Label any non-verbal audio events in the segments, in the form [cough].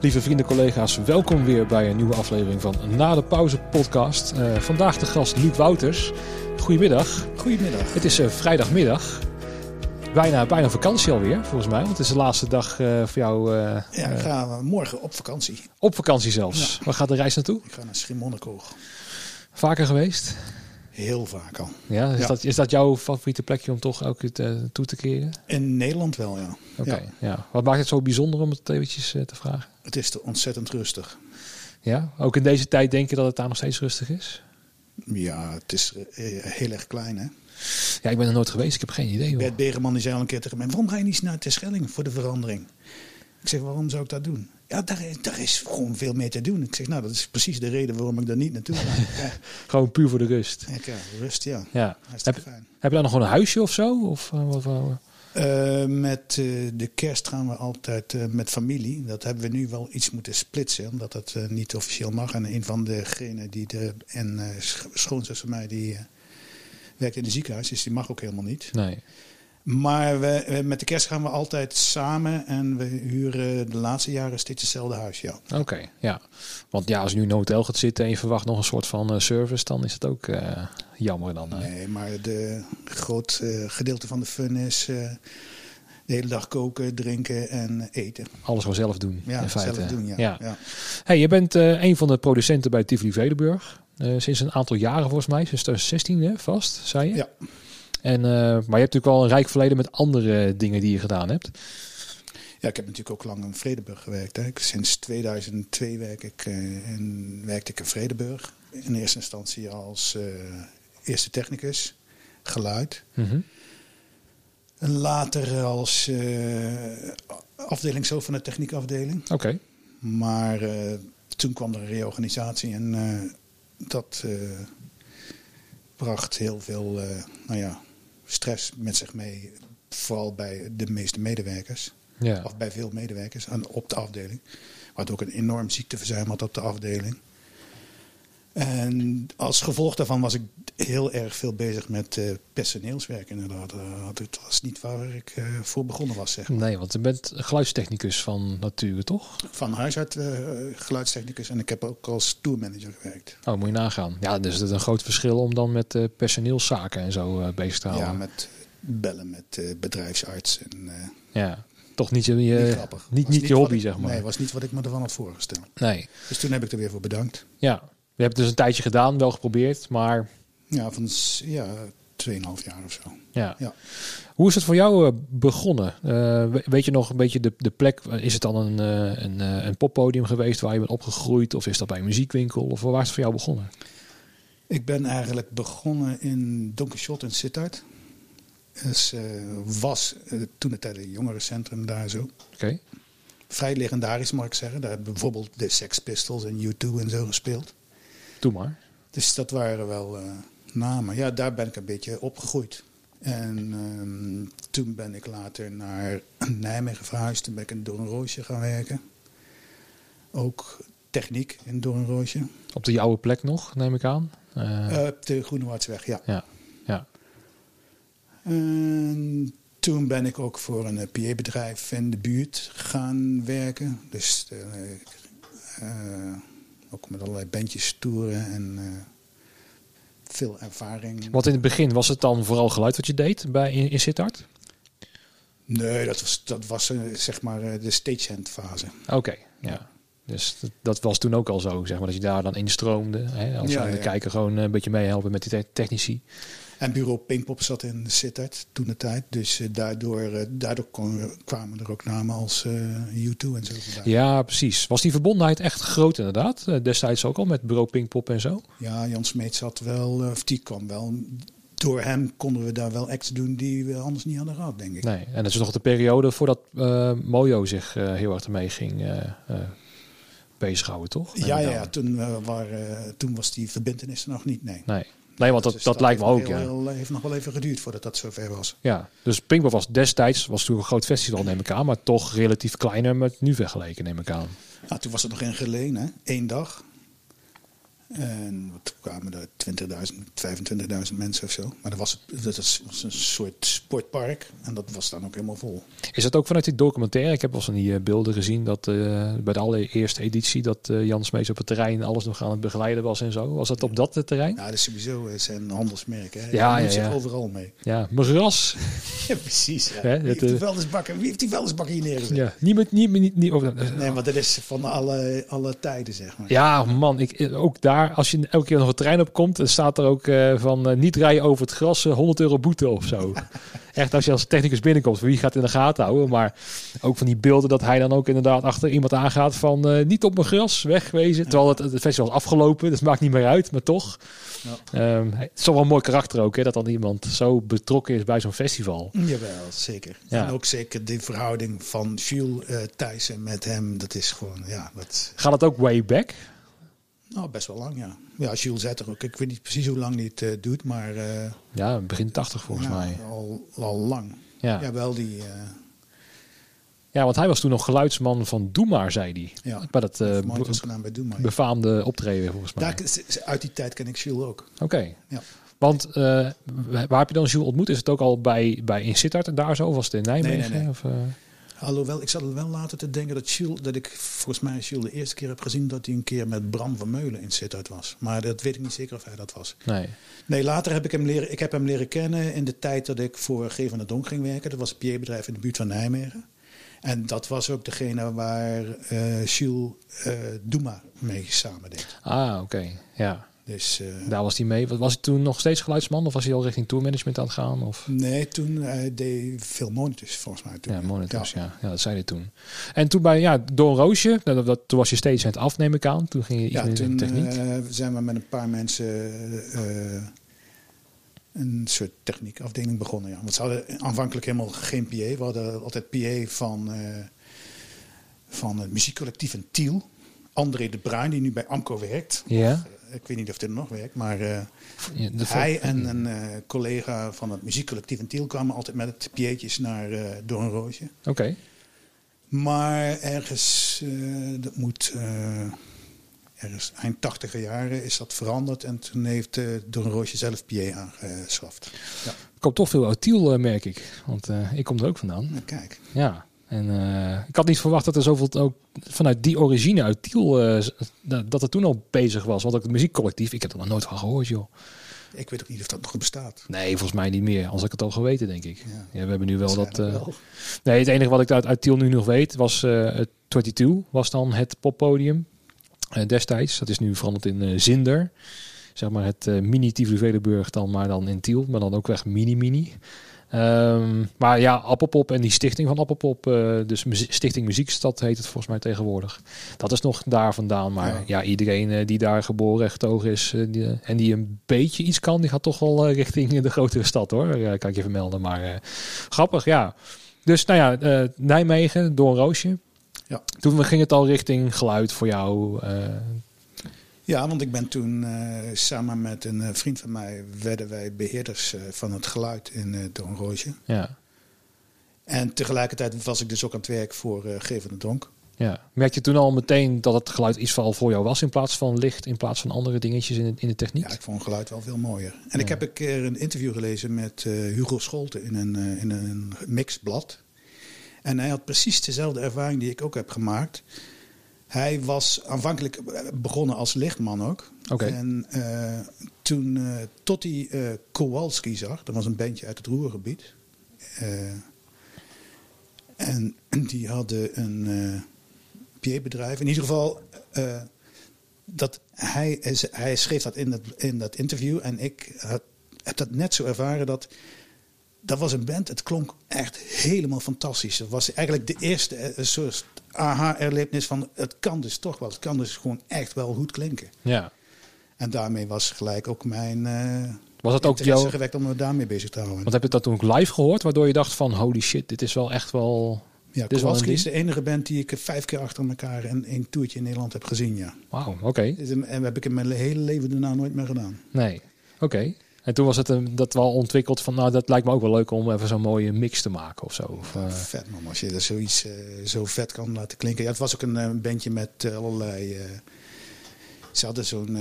Lieve vrienden, collega's, welkom weer bij een nieuwe aflevering van Na de Pauze podcast. Uh, vandaag de gast Luc Wouters. Goedemiddag. Goedemiddag. Het is uh, vrijdagmiddag. Bijna, bijna vakantie alweer, volgens mij. Want het is de laatste dag uh, voor jou. ja, ik ga morgen op vakantie. Op vakantie zelfs. Ja. Waar gaat de reis naartoe? Ik ga naar Schiermonnikoog. Vaker geweest? Heel vaak al. Ja, is, ja. Dat, is dat jouw favoriete plekje om toch ook uh, toe te keren? In Nederland wel, ja. Oké, okay, ja. ja. Wat maakt het zo bijzonder om het eventjes te vragen? Het is te ontzettend rustig. Ja, ook in deze tijd denk je dat het daar nog steeds rustig is? Ja, het is uh, heel erg klein, hè? Ja, ik ben er nooit geweest. Ik heb geen idee. Hoor. Bert Begeman die zei al een keer tegen mij: waarom ga je niet naar Terschelling voor de verandering? Ik zeg: waarom zou ik dat doen? Ja, daar, daar, is gewoon veel meer te doen. Ik zeg, nou, dat is precies de reden waarom ik daar niet naartoe ga. [laughs] Ja. gewoon puur voor de rust. Ja, rust, ja. ja. Heb, fijn. heb je dan nog gewoon een huisje of zo? Of, uh, wat, uh, uh, met de kerst gaan we altijd met familie. Dat hebben we nu wel iets moeten splitsen, omdat dat niet officieel mag. En een van degenen die de en schoonzus van mij die werkt in het ziekenhuis, dus die mag ook helemaal niet. Nee. Maar we, met de kerst gaan we altijd samen en we huren de laatste jaren steeds hetzelfde huis, ja. Oké, okay, ja. Want ja, als je nu in een hotel gaat zitten en je verwacht nog een soort van uh, service, dan is het ook uh, jammer dan. Uh. Nee, maar de groot gedeelte van de fun is de hele dag koken, drinken en eten. Alles gewoon zelf doen, ja, in feite. zelf doen, ja. ja. ja. Hey, je bent een van de producenten bij Tivoli Vredenburg. sinds een aantal jaren volgens mij, sinds 2016 hè, vast, zei je? Ja. En, uh, maar je hebt natuurlijk wel een rijk verleden met andere dingen die je gedaan hebt. Ja, ik heb natuurlijk ook lang in Vredeburg gewerkt. Hè. Sinds 2002 werk ik, uh, in, werkte ik in Vredeburg. In eerste instantie als uh, eerste technicus, geluid. Mm -hmm. En later als afdelingshoofd van de techniekafdeling. Oké. Okay. Maar toen kwam er een reorganisatie en dat bracht heel veel, nou ja, stress met zich mee. Vooral bij de meeste medewerkers. Ja. Of bij veel medewerkers aan, op de afdeling. Wat ook een enorm ziekteverzuim had op de afdeling. En als gevolg daarvan was ik heel erg veel bezig met uh, personeelswerk inderdaad. Uh, het was niet waar ik uh, voor begonnen was, zeg maar. Nee, want je bent geluidstechnicus van nature, toch? Van huis uit geluidstechnicus en ik heb ook als tourmanager gewerkt. Oh, moet je nagaan. Ja, dus het is een groot verschil om dan met personeelszaken en zo bezig te houden. Ja, met bellen met bedrijfsarts en... ja. Toch niet je, je niet, grappig. niet, niet, niet je hobby, ik, zeg maar. Nee, was niet wat ik me ervan had voorgesteld. Nee. Dus toen heb ik er weer voor bedankt. Ja, je hebt dus een tijdje gedaan, wel geprobeerd, maar... Ja, van ja, 2,5 jaar of zo. Ja. ja. Hoe is het voor jou uh, begonnen? Uh, weet je nog een beetje de, de plek? Is het dan een, uh, een, een poppodium geweest waar je bent opgegroeid? Of is dat bij een muziekwinkel? Of waar is het voor jou begonnen? Ik ben eigenlijk begonnen in Donkershot in Sittard. Dus, was toen het tijd een jongerencentrum daar zo. Oké. Okay. Vrij legendarisch mag ik zeggen. Daar hebben bijvoorbeeld de Sex Pistols en U2 en zo gespeeld. Doe maar. Dus dat waren wel uh, namen. Ja, daar ben ik een beetje opgegroeid. En um, toen ben ik later naar [clears throat] Nijmegen verhuisd. Toen ben ik in Doornroosje gaan werken. Ook techniek in Doornroosje. Op de jouwe plek nog, neem ik aan? Uh, uh, op de Groenewaardsweg, ja. ja. ja. En toen ben ik ook voor een PA-bedrijf in de buurt gaan werken. Dus ook met allerlei bandjes toeren en uh, veel ervaring. Wat in het begin, was het dan vooral geluid wat je deed bij, in, in Sittard? Nee, dat was, dat was uh, zeg maar uh, de stagehand fase. Oké, okay, ja. Dus dat, dat, was toen ook al zo, zeg maar, dat je daar dan instroomde. Hè, als ja, ja. kijker gewoon een beetje meehelpen met die technici. En bureau Pinkpop zat in Sittard toen de tijd. Dus uh, daardoor, uh, daardoor kon, kwamen er ook namen als uh, U2 en zo. Ja, precies. Was die verbondenheid echt groot inderdaad? destijds ook al met bureau Pinkpop en zo? Ja, Jan Smeet zat wel, of die kwam wel. Door hem konden we daar wel acts doen die we anders niet hadden gehad, denk ik. Nee, en dat is nog de periode voordat Mojo zich heel erg ermee ging bezighouden, toch? Ja, ja, ja, toen, waren, toen was die verbindenis er nog niet, nee. Nee. Nee, want dat, dus dat, dat lijkt me ook. Heel, ja. heel, heeft nog wel even geduurd voordat dat zover was. Ja, dus Pinkpop was destijds was toen een groot festival, neem ik aan, maar toch relatief kleiner met nu vergeleken, neem ik aan. Nou, toen was het nog in Geleen, hè? één dag. En wat kwamen er 20.000, 25.000 mensen of zo. Maar dat was, dat was een soort sportpark. En dat was dan ook helemaal vol. Is dat ook vanuit die documentaire? Ik heb wel eens van die uh, beelden gezien dat uh, bij de allereerste editie dat uh, Jan Smees op het terrein alles nog aan het begeleiden was en zo. Was dat op dat terrein? Ja, dat is sowieso zijn handelsmerk. Hè? Ja, ja, ja. overal mee. Ja, Magras. [laughs] ja, precies. Ja. Hè, Wie, heeft het, die eh, vuilnisbakken, wie heeft die vuilnisbakken hier neergezet? Ja, niemand, niet, niet, niet over. Nee, maar dat is van alle, alle tijden, zeg maar. Ja, man, ik, ook daar, als je elke keer nog een trein op komt, dan staat er ook eh, van eh, niet rijden over het gras, eh, 100 euro boete of zo. [laughs] Echt, als je als technicus binnenkomt, wie gaat in de gaten houden? Maar ook van die beelden dat hij dan ook inderdaad achter iemand aangaat van eh, niet op mijn gras, wegwezen. Terwijl het, het festival is afgelopen, dus het maakt niet meer uit, maar toch. Ja. Ehm, het is toch wel een mooi karakter ook, hè, dat dan iemand zo betrokken is bij zo'n festival. Jawel, zeker. Ja. En ook zeker de verhouding van Jules eh Thijssen met hem, dat is gewoon, ja, dat, Gaat het ook way back? Nou, best wel lang, ja. Ja, Jules Zetter ook. Ik weet niet precies hoe lang hij het eh, doet, maar eh, Ja, begin 80 volgens ja, mij. Al, al lang. Ja. Ja, wel die, eh, ja, want hij was toen nog geluidsman van Doe maar, zei hij. ja, Bij dat gedaan bij Doe maar. befaamde optreden volgens mij. Daar, uit die tijd ken ik Jules ook. Oké. Ja. Want waar heb je dan Jules ontmoet? Is het ook al bij, bij in Sittard en daar zo? Of was het in Nijmegen? Nee, nee, nee. Of? Alhoewel, ik zat er wel later te denken dat Jules, dat ik volgens mij Jules de eerste keer heb gezien dat hij een keer met Bram van Meulen in Sittard was. Maar dat weet ik niet zeker of hij dat was. nee. Nee, later heb ik hem leren, ik heb hem leren kennen in de tijd dat ik voor G van de Donk ging werken. Dat was een PA-bedrijf in de buurt van Nijmegen. En dat was ook degene waar eh Jules eh Doema mee samen deed. Ah, oké. Ja. Dus eh, Daar was hij mee. Was hij toen nog steeds geluidsman? Of was hij al richting tourmanagement aan het gaan? Of? nee, toen eh, deed veel monitors volgens mij. Toen. Ja, monitors, ja. ja. dat zei hij toen. En toen bij ja, Don Roosje, dat, dat, toen was je steeds aan het afnemen aan. Toen ging je iets Ja, meer in de toen techniek. eh, zijn we met een paar mensen een soort techniekafdeling begonnen. Ja. Want ze hadden aanvankelijk helemaal geen PA. We hadden altijd PA van, van het muziekcollectief in Tiel. André de Bruin, die nu bij Amco werkt. ja. Ik weet niet of er nog werkt, maar eh, ja hij en een eh, collega van het muziekcollectief in Tiel kwamen altijd met het PA'tjes naar eh Doornroosje. Oké. Maar ergens, dat moet ergens eind tachtiger jaren is dat veranderd. En toen heeft uh, Doornroosje zelf PA aangeschaft. Ja. Komt toch veel uit Tiel, merk ik. Want ik kom er ook vandaan. Kijk, Ja. En eh, ik had niet verwacht dat er zoveel ook vanuit die origine uit Tiel, eh, dat er toen al bezig was. Want ook het muziekcollectief, ik heb er nog nooit van gehoord, joh. ik weet ook niet of dat nog bestaat. Nee, volgens mij niet meer. Als ik het al geweten, denk ik. Ja. Ja, we hebben nu wel dat. Eh, wel. Nee, het enige wat ik uit, uit Tiel nu nog weet was het 22 was dan het poppodium destijds. Dat is nu veranderd in Zinder. Zeg maar het mini Tivoli-Vredenburg dan, maar dan in Tiel. Maar dan ook weg mini-mini. Ehm, maar ja, Appelpop en die stichting van Appelpop, eh, dus Muzie- Stichting Muziekstad heet het volgens mij tegenwoordig. Dat is nog daar vandaan. Maar ja, Ja. iedereen eh, die daar geboren en getogen is eh, die, en die een beetje iets kan, die gaat toch wel richting de grotere stad hoor. Kan ik je vermelden. Maar grappig, ja. Dus nou ja, Nijmegen, door een roosje. Ja. Toen ging het al richting geluid voor jou. Ja, want ik ben toen eh, samen met een eh, vriend van mij... werden wij beheerders eh, van het geluid in uh, Doornroosje. ja, En tegelijkertijd was ik dus ook aan het werk voor uh, G van de Donk. ja. Merk je toen al meteen dat het geluid iets vooral voor jou was in plaats van licht, in plaats van andere dingetjes in de, in de techniek? Ja, ik vond geluid wel veel mooier. En Ja. ik heb een keer een interview gelezen met Hugo Scholten in een, in een mixblad. En hij had precies dezelfde ervaring die ik ook heb gemaakt. Hij was aanvankelijk eh, begonnen als lichtman ook. En eh, toen eh tot hij Kowalski zag, dat was een bandje uit het Roergebied. En die hadden een eh PA-bedrijf. In ieder geval, dat hij, hij schreef dat in dat, in dat interview. En ik had, heb dat net zo ervaren dat. Dat was een band, het klonk echt helemaal fantastisch. Het was eigenlijk de eerste eh, soort aha-erlevenis van... het kan dus toch wel, het kan dus gewoon echt wel goed klinken. Ja. En daarmee was gelijk ook mijn eh Was het ook jouw... gewekt om me daarmee bezig te houden. Want heb je dat toen ook live gehoord, waardoor je dacht van holy shit, dit is wel echt wel... ja, dit is wel een Kowalski is de enige band die ik vijf keer achter elkaar in één toertje in Nederland heb gezien, ja. Wauw, oké. En dat heb ik in mijn hele leven daarna nooit meer gedaan. Nee, oké. En toen was het een, dat wel ontwikkeld van, nou dat lijkt me ook wel leuk om even zo'n mooie mix te maken of zo. Of, eh, Vet man, als je er zoiets eh, zo vet kan laten klinken. Ja, het was ook een eh, bandje met allerlei ze hadden zo'n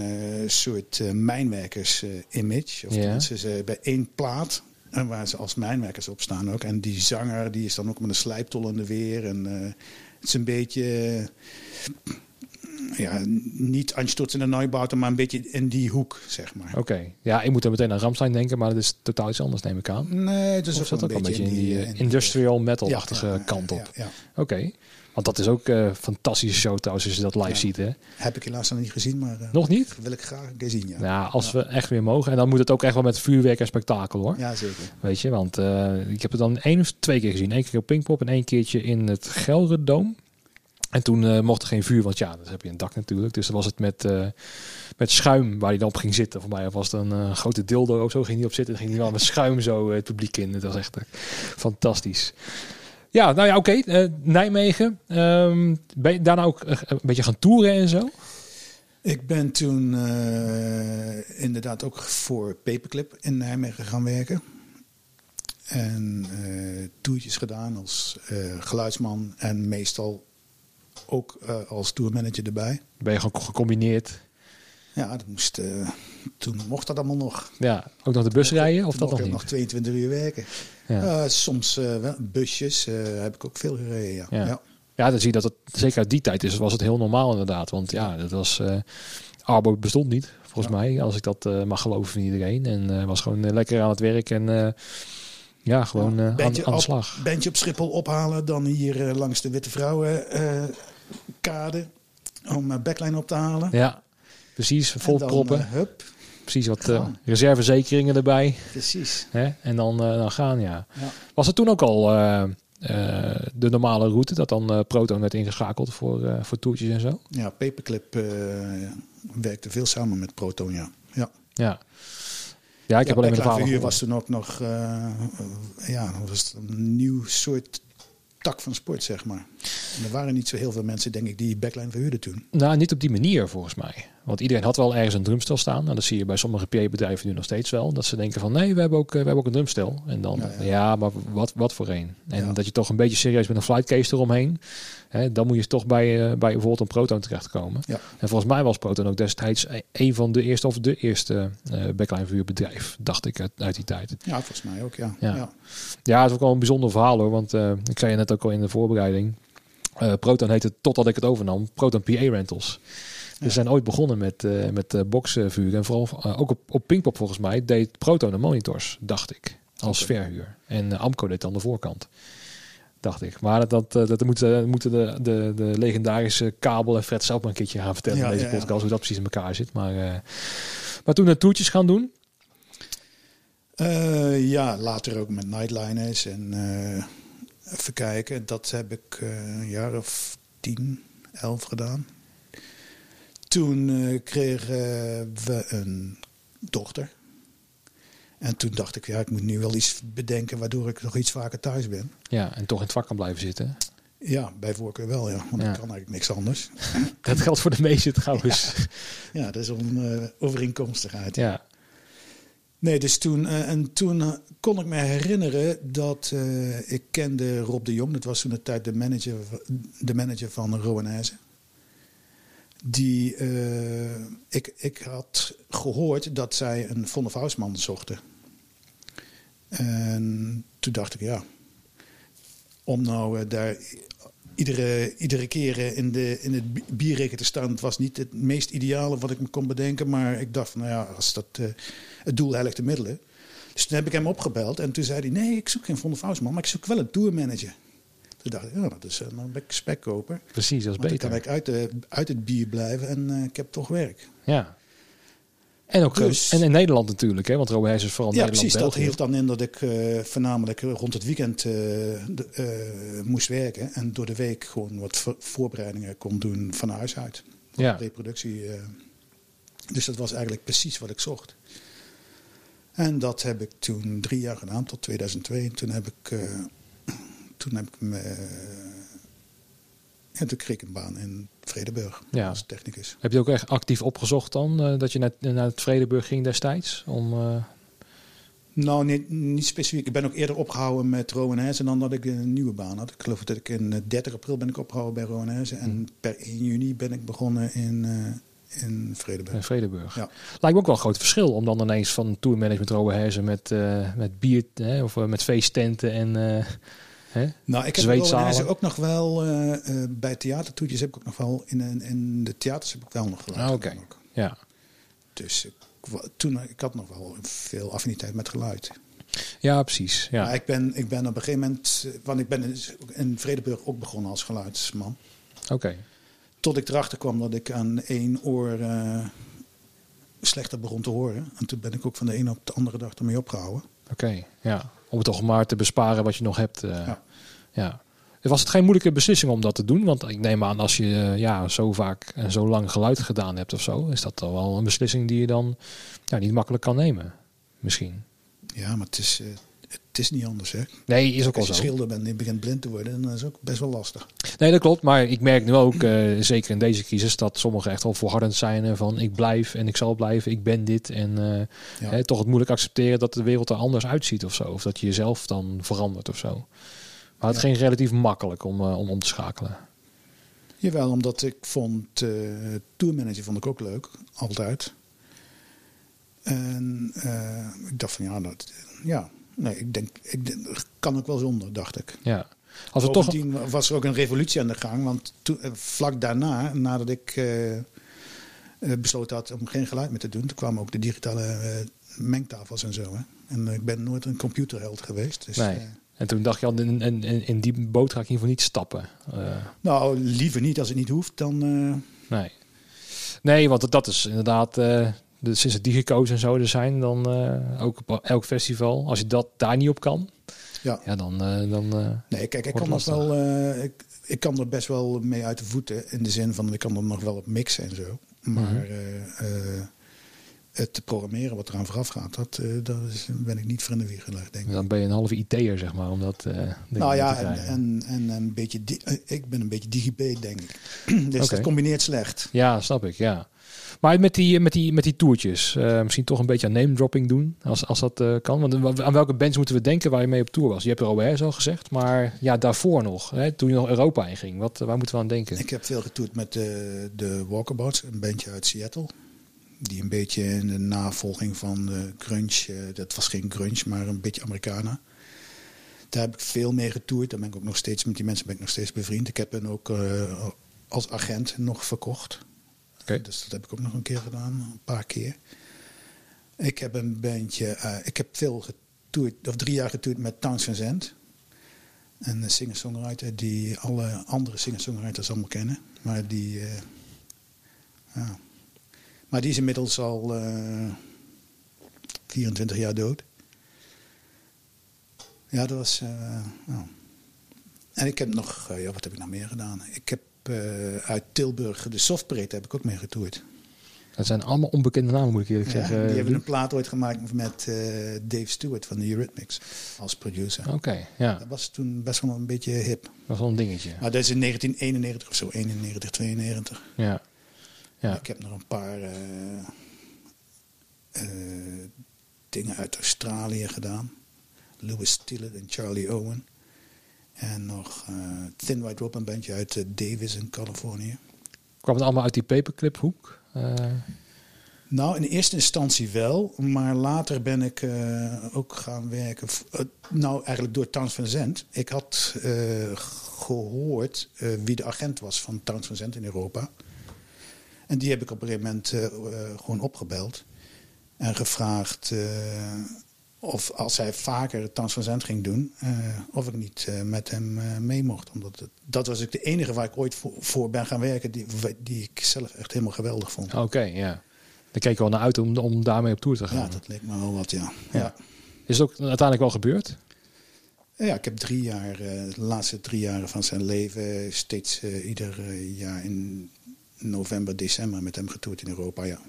soort mijnwerkers-image. of Ja. tenminste, ze bij één plaat. En waar ze als mijnwerkers op staan ook. En die zanger die is dan ook met een slijptol in de weer. En het is een beetje. Eh, ja, niet de Neubauten, maar een beetje in die hoek, zeg maar. Oké. Ja, ik moet dan meteen aan Ramstein denken, maar dat is totaal iets anders, neem ik aan. Nee, het is ook wel ook een een beetje in die, eh, eh, in die- industrial metal-achtige Ja, kant op. ja, ja. Oké. Want dat is ook eh, een fantastische show trouwens, als je dat live ziet, hè? Heb ik helaas nog niet gezien, maar eh, Nog niet? wil ik graag een keer zien, ja. Nou, als we echt weer mogen. En dan moet het ook echt wel met vuurwerk en spektakel, hoor. Ja, zeker. Weet je, want eh, ik heb het dan één of twee keer gezien. Eén keer op Pinkpop en één keertje in het Gelredoom. En toen eh, mocht er geen vuur, want ja, dan heb je een dak natuurlijk. Dus dan was het met, eh, met schuim waar hij dan op ging zitten. Voor mij was het een eh, grote dildo of zo, ging hij op zitten. Ging hij wel met schuim zo het publiek in. Dat was echt fantastisch. Ja, nou ja, oké. Nijmegen. Ehm, ben je daarna ook een beetje gaan toeren en zo? Ik ben toen inderdaad ook voor Paperclip in Nijmegen gaan werken. En toertjes gedaan als geluidsman en meestal ook eh, als tourmanager erbij. Ben je gewoon gecombineerd? Ja, dat moest, eh, toen mocht dat allemaal nog. Ja, ook nog de bus rijden of dat nog ik niet? nog 22 uur werken. Ja. Eh, soms busjes heb ik ook veel gereden, ja. Ja. ja. Ja, dan zie je dat het zeker uit die tijd is, was het heel normaal inderdaad. Want ja, dat was. Arbo bestond niet, volgens Ja. mij, als ik dat mag geloven van iedereen. En was gewoon lekker aan het werk en ja, gewoon aan, aan de op- slag. Bandje op Schiphol ophalen, dan hier langs de Witte Vrouwen kade om uh, backline op te halen. Ja, precies, vol dan, proppen. eh, hup, precies wat eh, gaan. reservezekeringen erbij. precies. Hè? En dan, eh, dan gaan, ja. Ja. Was het toen ook al eh, eh, de normale route, dat dan eh, Proton werd ingeschakeld voor, eh, voor toertjes en zo? Ja, Paperclip eh, werkte veel samen met Proton, ja. Ja, Ja. Ja, ik heb alleen maar de Verhuur was toen ook nog eh, eh, ja, was een nieuw soort tak van sport, zeg maar. En er waren niet zo heel veel mensen, denk ik, die backline verhuurden toen. Nou, niet op die manier volgens mij. Want iedereen had wel ergens een drumstel staan. Nou, dat zie je bij sommige PA-bedrijven nu nog steeds wel. Dat ze denken van nee, we hebben ook, eh, we hebben ook een drumstel. En dan, ja, Ja, ja. maar wat, wat voor een? En Ja. dat je toch een beetje serieus met een flightcase eromheen. Hè, dan moet je toch bij, eh, bij bijvoorbeeld een Proton terechtkomen. En volgens mij was Proton ook destijds e- een van de eerste of de eerste eh backline vuurbedrijf, dacht ik uit, uit die tijd. Ja, volgens mij ook, ja. Ja. ja. Het is ook wel een bijzonder verhaal hoor. Want eh, ik zei je net ook al in de voorbereiding. Proton heette, totdat ik het overnam, Proton PA Rentals. We Ja. zijn ooit begonnen met, eh met eh. En vooral eh, ook op, op Pinkpop volgens mij deed Proton de monitors, dacht ik. Als verhuur. En Amco deed dan de voorkant. Dacht ik. Maar dat, dat, dat moeten, moeten de, de, de legendarische kabel en Fred zelf maar een keertje gaan vertellen in deze podcast. Hoe dat precies in elkaar zit. Maar, maar toen de toertjes gaan doen. Ja, later ook met Nightliners en eh, even kijken. Dat heb ik een jaar of tien, elf gedaan. Toen eh, kregen we een dochter. En toen dacht ik, ja, ik moet nu wel iets bedenken waardoor ik nog iets vaker thuis ben. Ja, en toch in het vak kan blijven zitten. Ja, bij voorkeur wel, ja. Want Ja. ik kan eigenlijk niks anders. [laughs] Dat geldt voor de meeste trouwens. Ja, dat is om eh, overeenkomstigheid. Ja. Nee, dus toen, eh, en toen kon ik me herinneren dat ik kende Rob de Jong. Dat was toen de tijd de manager, de manager van Rowanese. Die, eh, ik, ik had gehoord dat zij een Von zochten. En toen dacht ik, ja, om nou eh, daar iedere, iedere keer eh, in, de, in het bi- bierreken te staan, het was niet het meest ideale wat ik me kon bedenken. Maar ik dacht nou ja, als dat het doel heiligt de middelen. Dus toen heb ik hem opgebeld en toen zei hij, nee, ik zoek geen Von maar ik zoek wel een tourmanager. Toen dacht ik, ja, dat is een uh, spekkoper. Precies, dat is Want dan beter. kan ik uit, de, uit het bier blijven en eh, ik heb toch werk. Ja. En ook Dus- en in Nederland natuurlijk, hè? want Robert Heijs is vooral Ja, Nederland precies. Dat hield dan in dat ik eh, voornamelijk rond het weekend eh, de- eh, moest werken. En door de week gewoon wat vo- voorbereidingen kon doen van huis uit. Ja. Reproductie. eh. dus dat was eigenlijk precies wat ik zocht. En dat heb ik toen drie jaar gedaan, tot 2002. Toen heb ik, eh, toen heb ik me... en toen kreeg ik een baan in Vredeburg Ja. als technicus. Heb je ook echt actief opgezocht dan, eh, dat je naar, naar het Vredeburg ging destijds? Om, eh, Nou, niet, niet specifiek. Ik ben ook eerder opgehouden met Rowanese dan dat ik een nieuwe baan had. Ik geloof dat ik in eh, 30 april ben ik opgehouden bij Rowanese. En per 1 juni ben ik begonnen in, eh, in Vredeburg. In Vredeburg. Ja. Lijkt me ook wel een groot verschil om dan ineens van tourmanagement Rowe Herzen met, eh, met bier hè, of eh, met feesttenten en eh, hè? Nou, ik heb ook nog wel eh, eh, bij theatertoetjes heb ik ook nog wel in, in, in de theaters heb ik wel nog geluid. Ah, oké. ja. Dus ik, toen ik had nog wel veel affiniteit met geluid. ja, precies. Ja. Maar ik ben, ik ben op een gegeven moment, eh, want ik ben in- Vredeburg ook begonnen als geluidsman. Oké. Tot ik erachter kwam dat ik aan één oor eh, slechter begon te horen. En toen ben ik ook van de ene op de andere dag ermee opgehouden. Oké, ja. Om het toch maar te besparen wat je nog hebt. eh, Ja. Ja. Was het geen moeilijke beslissing om dat te doen? Want ik neem aan, als je eh, ja, zo vaak en zo lang geluid gedaan hebt of zo, is dat toch wel een beslissing die je dan ja, niet makkelijk kan nemen. Misschien. Ja, maar het is, eh, het is niet anders. Hè. Nee, is ook al Als je zo. schilder bent en je begint blind te worden, dan is het ook best wel lastig. Nee, dat klopt. Maar ik merk nu ook, eh, zeker in deze crisis, dat sommigen echt wel volhardend zijn van ik blijf en ik zal blijven, ik ben dit. En Ja. hè, toch het moeilijk accepteren dat de wereld er anders uitziet of zo. Of dat je jezelf dan verandert of zo. Maar het Ja. ging relatief makkelijk om, eh, om om te schakelen. Jawel, omdat ik vond, eh tourmanager vond ik ook leuk, altijd. En eh, ik dacht van ja, dat, ja, nee, ik denk, ik denk, kan ook wel zonder, dacht ik. Ja. Als we toch... Was er ook een revolutie aan de gang, want toen, vlak daarna, nadat ik eh, besloten had om geen geluid meer te doen, toen kwamen ook de digitale mengtafels en zo. Hè. En ik ben nooit een computerheld geweest. Dus, Nee. En toen dacht je al, in, in, in, die boot ga ik in ieder geval niet stappen. Eh, nou, liever niet als het niet hoeft, dan... eh, nee. Nee, want dat- dat is inderdaad... eh, de, sinds het digico's en zo er zijn, dan ook op elk festival. Als je dat daar niet op kan, ja. ja, dan... dan Nee, kijk, ik kan, nog lastig. wel, ik, ik kan er best wel mee uit de voeten. In de zin van, ik kan er nog wel op mixen en zo. Maar Mhm. Het programmeren wat eraan vooraf gaat, dat, eh is, ben ik niet voor in de wieg gelegd, denk ik. dan ben je een halve IT'er, zeg maar, om dat eh, nou ja, te en, en, en een beetje, eh, ik ben een beetje digibet, denk ik. [clears throat] dus Oké. dat combineert slecht. Ja, snap ik, ja. Maar met die, met die, met die toertjes, misschien toch een beetje aan name dropping doen, als, als dat eh, kan. Want aan welke bands moeten we denken waar je mee op tour was? Je hebt er OBS al gezegd, maar ja, daarvoor nog, hè, toen je nog Europa inging, wat, waar moeten we aan denken? Ik heb veel getoerd met de, de Walkabouts, een bandje uit Seattle. Die een beetje in de navolging van de grunge, eh, dat was geen grunge, maar een beetje Americana. Daar heb ik veel mee getoerd. Daar ben ik ook nog steeds, met die mensen ben ik nog steeds bevriend. Ik heb hen ook eh, als agent nog verkocht. Oké. Dus dat heb ik ook nog een keer gedaan, een paar keer. Ik heb een bandje, eh, ik heb veel getoerd, of drie jaar getoerd met Towns Van Zandt. Een singer-songwriter die alle andere singer-songwriters allemaal kennen. Maar die, eh, ja. Maar die is inmiddels al eh 24 jaar dood. Ja, dat was. eh, nou. En ik heb nog, eh, ja, wat heb ik nog meer gedaan? Ik heb uit Tilburg, de Softparade heb ik ook mee getoerd. Dat zijn allemaal onbekende namen, moet ik eerlijk Ja, zeggen. die hebben een plaat ooit gemaakt met Dave Stewart van de Eurythmics als producer. Oké, ja, Dat was toen best wel een beetje hip. dat was wel een dingetje. Maar dat is in 1991 of zo, 91, 92. Ja, ja. Ik heb nog een paar eh, eh, dingen uit Australië gedaan. Louis Stillett en Charlie Owen. En nog eh Thin White Rope, een bandje uit Davis in Californië. Kwam het allemaal uit die paperclip hoek? Eh, Nou, in eerste instantie wel, maar later ben ik ook gaan werken. nou, eigenlijk door Towns van Zandt. Ik had eh, gehoord eh, wie de agent was van Towns van Zandt in Europa. En die heb ik op een gegeven moment eh, eh, gewoon opgebeld. En gevraagd eh, of als hij vaker van Zandt ging doen, of ik niet met hem eh, mee mocht. Omdat het, dat was ik de enige waar ik ooit voor, voor ben gaan werken, die, die ik zelf echt helemaal geweldig vond. Oké, ja. Daar keek ik wel naar uit om, om daarmee op tour te gaan. Ja, dat leek me wel wat, ja. Ja. ja. Is het ook uiteindelijk wel gebeurd? Ja, ik heb drie jaar, de laatste drie jaren van zijn leven, steeds ieder jaar in november, december met hem getoerd in Europa, ja.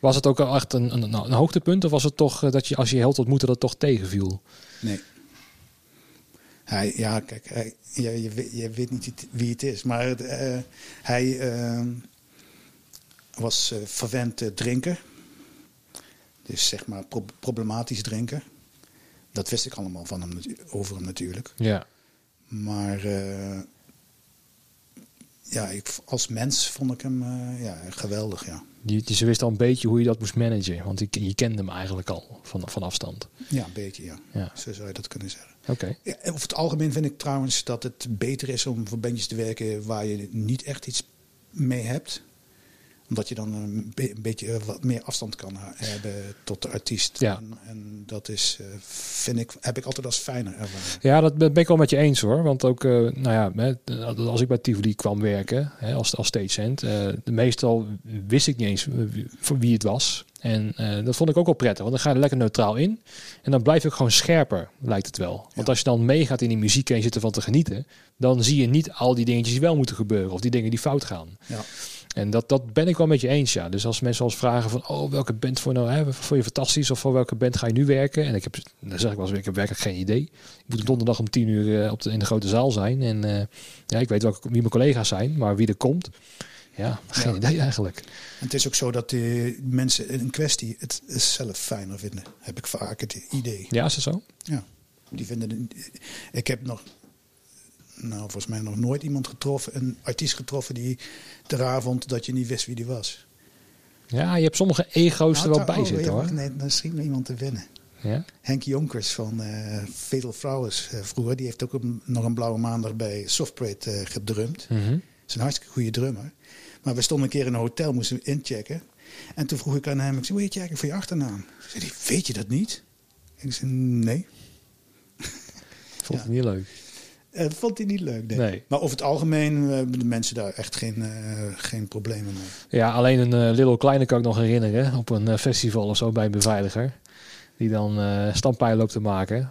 Was het ook al echt een, een, een hoogtepunt? Of was het toch eh, dat je als je held ontmoette dat toch tegenviel? Nee. Hij, ja, kijk, hij, je, je, weet- je weet niet wie het is, maar het, eh, hij eh, was eh, verwend drinker. Dus zeg maar pro- problematisch drinken. Dat wist ik allemaal van hem, over hem natuurlijk. Ja. Maar ja, ik, als mens vond ik hem eh, ja, geweldig, ja. Die, die, ze wist al een beetje hoe je dat moest managen. Want je, je kende hem eigenlijk al van, van afstand. Ja, een beetje, ja. Ja. Zo zou je dat kunnen zeggen. Oké. Ja, en over het algemeen vind ik trouwens dat het beter is om voor bandjes te werken waar je niet echt iets mee hebt. Omdat je dan een, be- een beetje eh, wat meer afstand kan hebben tot de artiest. Ja. En, en dat is, eh, vind ik, heb ik altijd als fijner ervaren. Ja, dat ben ik wel met je eens hoor. Want ook, eh, nou ja, als ik bij Tivoli kwam werken hè, als, als stagehand, eh meestal wist ik niet eens voor wie het was. En dat vond ik ook wel prettig, want dan ga je er lekker neutraal in. En dan blijf ik gewoon scherper, lijkt het wel. Want Ja. als je dan meegaat in die muziek en je zit ervan te genieten, dan zie je niet al die dingetjes die wel moeten gebeuren of die dingen die fout gaan. Ja. En dat, dat ben ik wel met je eens, ja. Dus als mensen ons vragen van, oh, welke band voor nou, hè, voor je fantastisch of voor welke band ga je nu werken? En ik heb, dan zeg ik wel eens, ik heb werkelijk geen idee. Ik moet op donderdag om tien uur eh, op de, in de grote zaal zijn. En eh, ja, ik weet welke, wie mijn collega's zijn, maar wie er komt, ja, geen Ja. idee eigenlijk. En het is ook zo dat de mensen in kwestie het zelf fijner vinden. Heb ik vaak het idee. Ja, is dat zo? Ja, die vinden. het- Ik heb nog, nou volgens mij nog nooit iemand getroffen, een artiest getroffen die eraan vond dat je niet wist wie die was. Ja, je hebt sommige ego's er wel Nou, bij oh, zitten hoor. Nee, dan schiet me iemand te winnen. Ja? Henk Jonkers van eh Fatal Flowers eh, vroeger, die heeft ook een- nog een blauwe maandag bij Soft Parade eh, gedrumd. Mhm. is een hartstikke goede drummer. Maar we stonden een keer in een hotel, moesten we inchecken. En toen vroeg ik aan hem, ik zei, hoe heet je eigenlijk voor je achternaam? Zei hij, weet je dat niet? Ik zei, nee. Vond Ja. het niet leuk. Eh, vond hij niet leuk, denk ik. Nee. Maar over het algemeen eh, hebben de mensen daar echt geen, eh, geen problemen mee. Ja, alleen een Little Kleine kan ik nog herinneren. Op een festival of zo bij een beveiliger. Die dan eh standpijlen loopt te maken.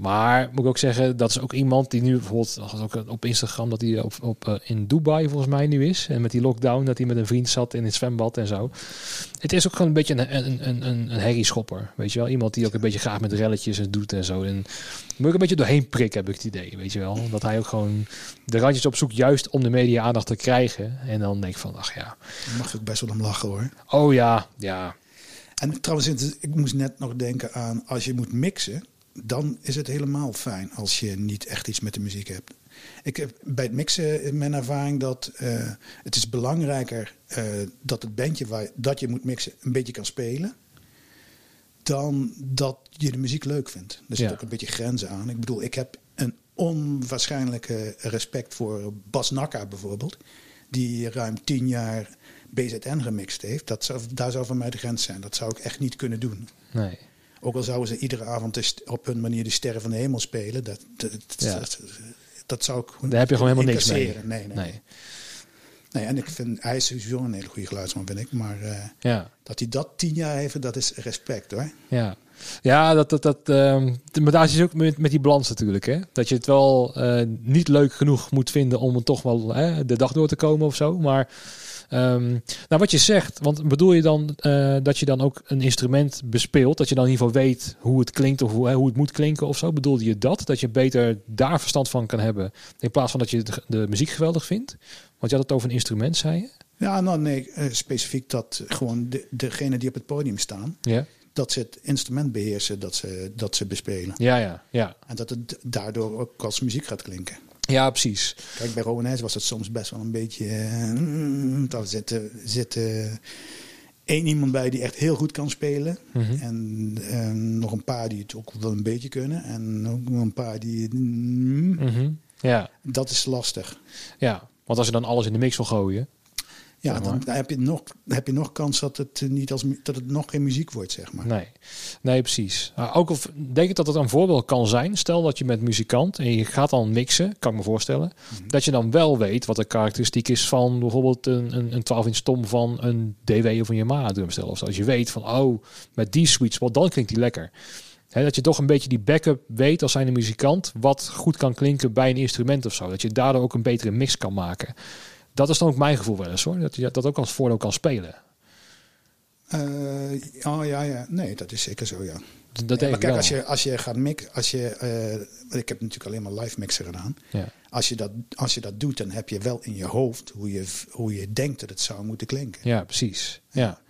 Maar moet ik ook zeggen, dat is ook iemand die nu bijvoorbeeld ook op Instagram dat hij op, op, eh, in Dubai volgens mij nu is. En met die lockdown dat hij met een vriend zat in het zwembad en zo. Het is ook gewoon een beetje een, een, een, een, herrieschopper. Weet je wel, iemand die ook een beetje graag met relletjes en doet en zo. En moet ik een beetje doorheen prikken, heb ik het idee. Weet je wel, dat hij ook gewoon de randjes opzoekt juist om de media aandacht te krijgen. En dan denk ik van, ach ja, mag ik best wel om lachen hoor. oh ja, ja, En trouwens, ik moest net nog denken aan, als je moet mixen, dan is het helemaal fijn als je niet echt iets met de muziek hebt. Ik heb bij het mixen mijn ervaring dat eh, het is belangrijker eh, dat het bandje waar, dat je moet mixen een beetje kan spelen. Dan dat je de muziek leuk vindt. Er zit Ja. ook een beetje grenzen aan. Ik bedoel, ik heb een onwaarschijnlijke respect voor Bas Nakka bijvoorbeeld. Die ruim tien jaar BZN gemixt heeft. Dat zou, daar zou voor mij de grens zijn. Dat zou ik echt niet kunnen doen. nee. Ook al zouden ze iedere avond op hun manier de sterren van de hemel spelen. Dat, dat, Ja. dat, dat zou ik Daar heb je gewoon helemaal niks mee. Nee, nee. Nee. nee. en ik vind, hij is sowieso een hele goede geluidsman, vind ik. Maar eh, Ja. dat hij dat tien jaar heeft, dat is respect hoor. Ja, ja dat, dat, dat, ehm, maar daar is ook met, met die balans natuurlijk. Hè? Dat je het wel eh, niet leuk genoeg moet vinden om het toch wel hè, de dag door te komen of zo. Maar ehm, nou, wat je zegt, want bedoel je dan eh, dat je dan ook een instrument bespeelt? Dat je dan in ieder geval weet hoe het klinkt of hoe, hè, hoe het moet klinken of zo? Bedoelde je dat? Dat je beter daar verstand van kan hebben in plaats van dat je de, de muziek geweldig vindt? Want je had het over een instrument, zei je? Ja, nou nee, eh, specifiek dat gewoon de, degene die op het podium staan, Ja, dat ze het instrument beheersen dat ze, dat ze bespelen. ja, ja. Ja, En dat het daardoor ook als muziek gaat klinken. Ja precies. Kijk, bij Rowan Hayes was het soms best wel een beetje... eh, daar zit, zit één iemand bij die echt heel goed kan spelen. Mhm. En, eh, nog een paar die het ook wel een beetje kunnen. En ook nog een paar die... mm, Mhm. Ja. dat is lastig. Ja, want als je dan alles in de mix wil gooien. Ja, Zeg dan, maar. dan heb, je nog, heb je nog kans dat het, eh, niet als, dat het nog geen muziek wordt, zeg maar. Nee, nee precies. Maar ook of, denk ik dat het een voorbeeld kan zijn. Stel dat je met muzikant en je gaat dan mixen, kan ik me voorstellen. Dat je dan wel weet wat de karakteristiek is van bijvoorbeeld een, een, een 12 inch tom van een DW of een Yamaha drumstel. Of. Als je weet van, oh, met die sweet spot, dan klinkt die lekker. Dat je toch een beetje die backup weet als zijnde muzikant, wat goed kan klinken bij een instrument of zo. Dat je daardoor ook een betere mix kan maken. Dat is dan ook mijn gevoel wel eens hoor. Dat je dat ook als voordeel kan spelen. Eh, oh ja, ja. Nee, dat is zeker zo, ja. Dat Ja, denk maar kijk, als je, als je gaat mixen, als je, eh, ik heb natuurlijk alleen maar live mixen gedaan. Ja. Als je, dat, als je dat doet, dan heb je wel in je hoofd hoe je, hoe je denkt dat het zou moeten klinken. Ja, precies. Ja.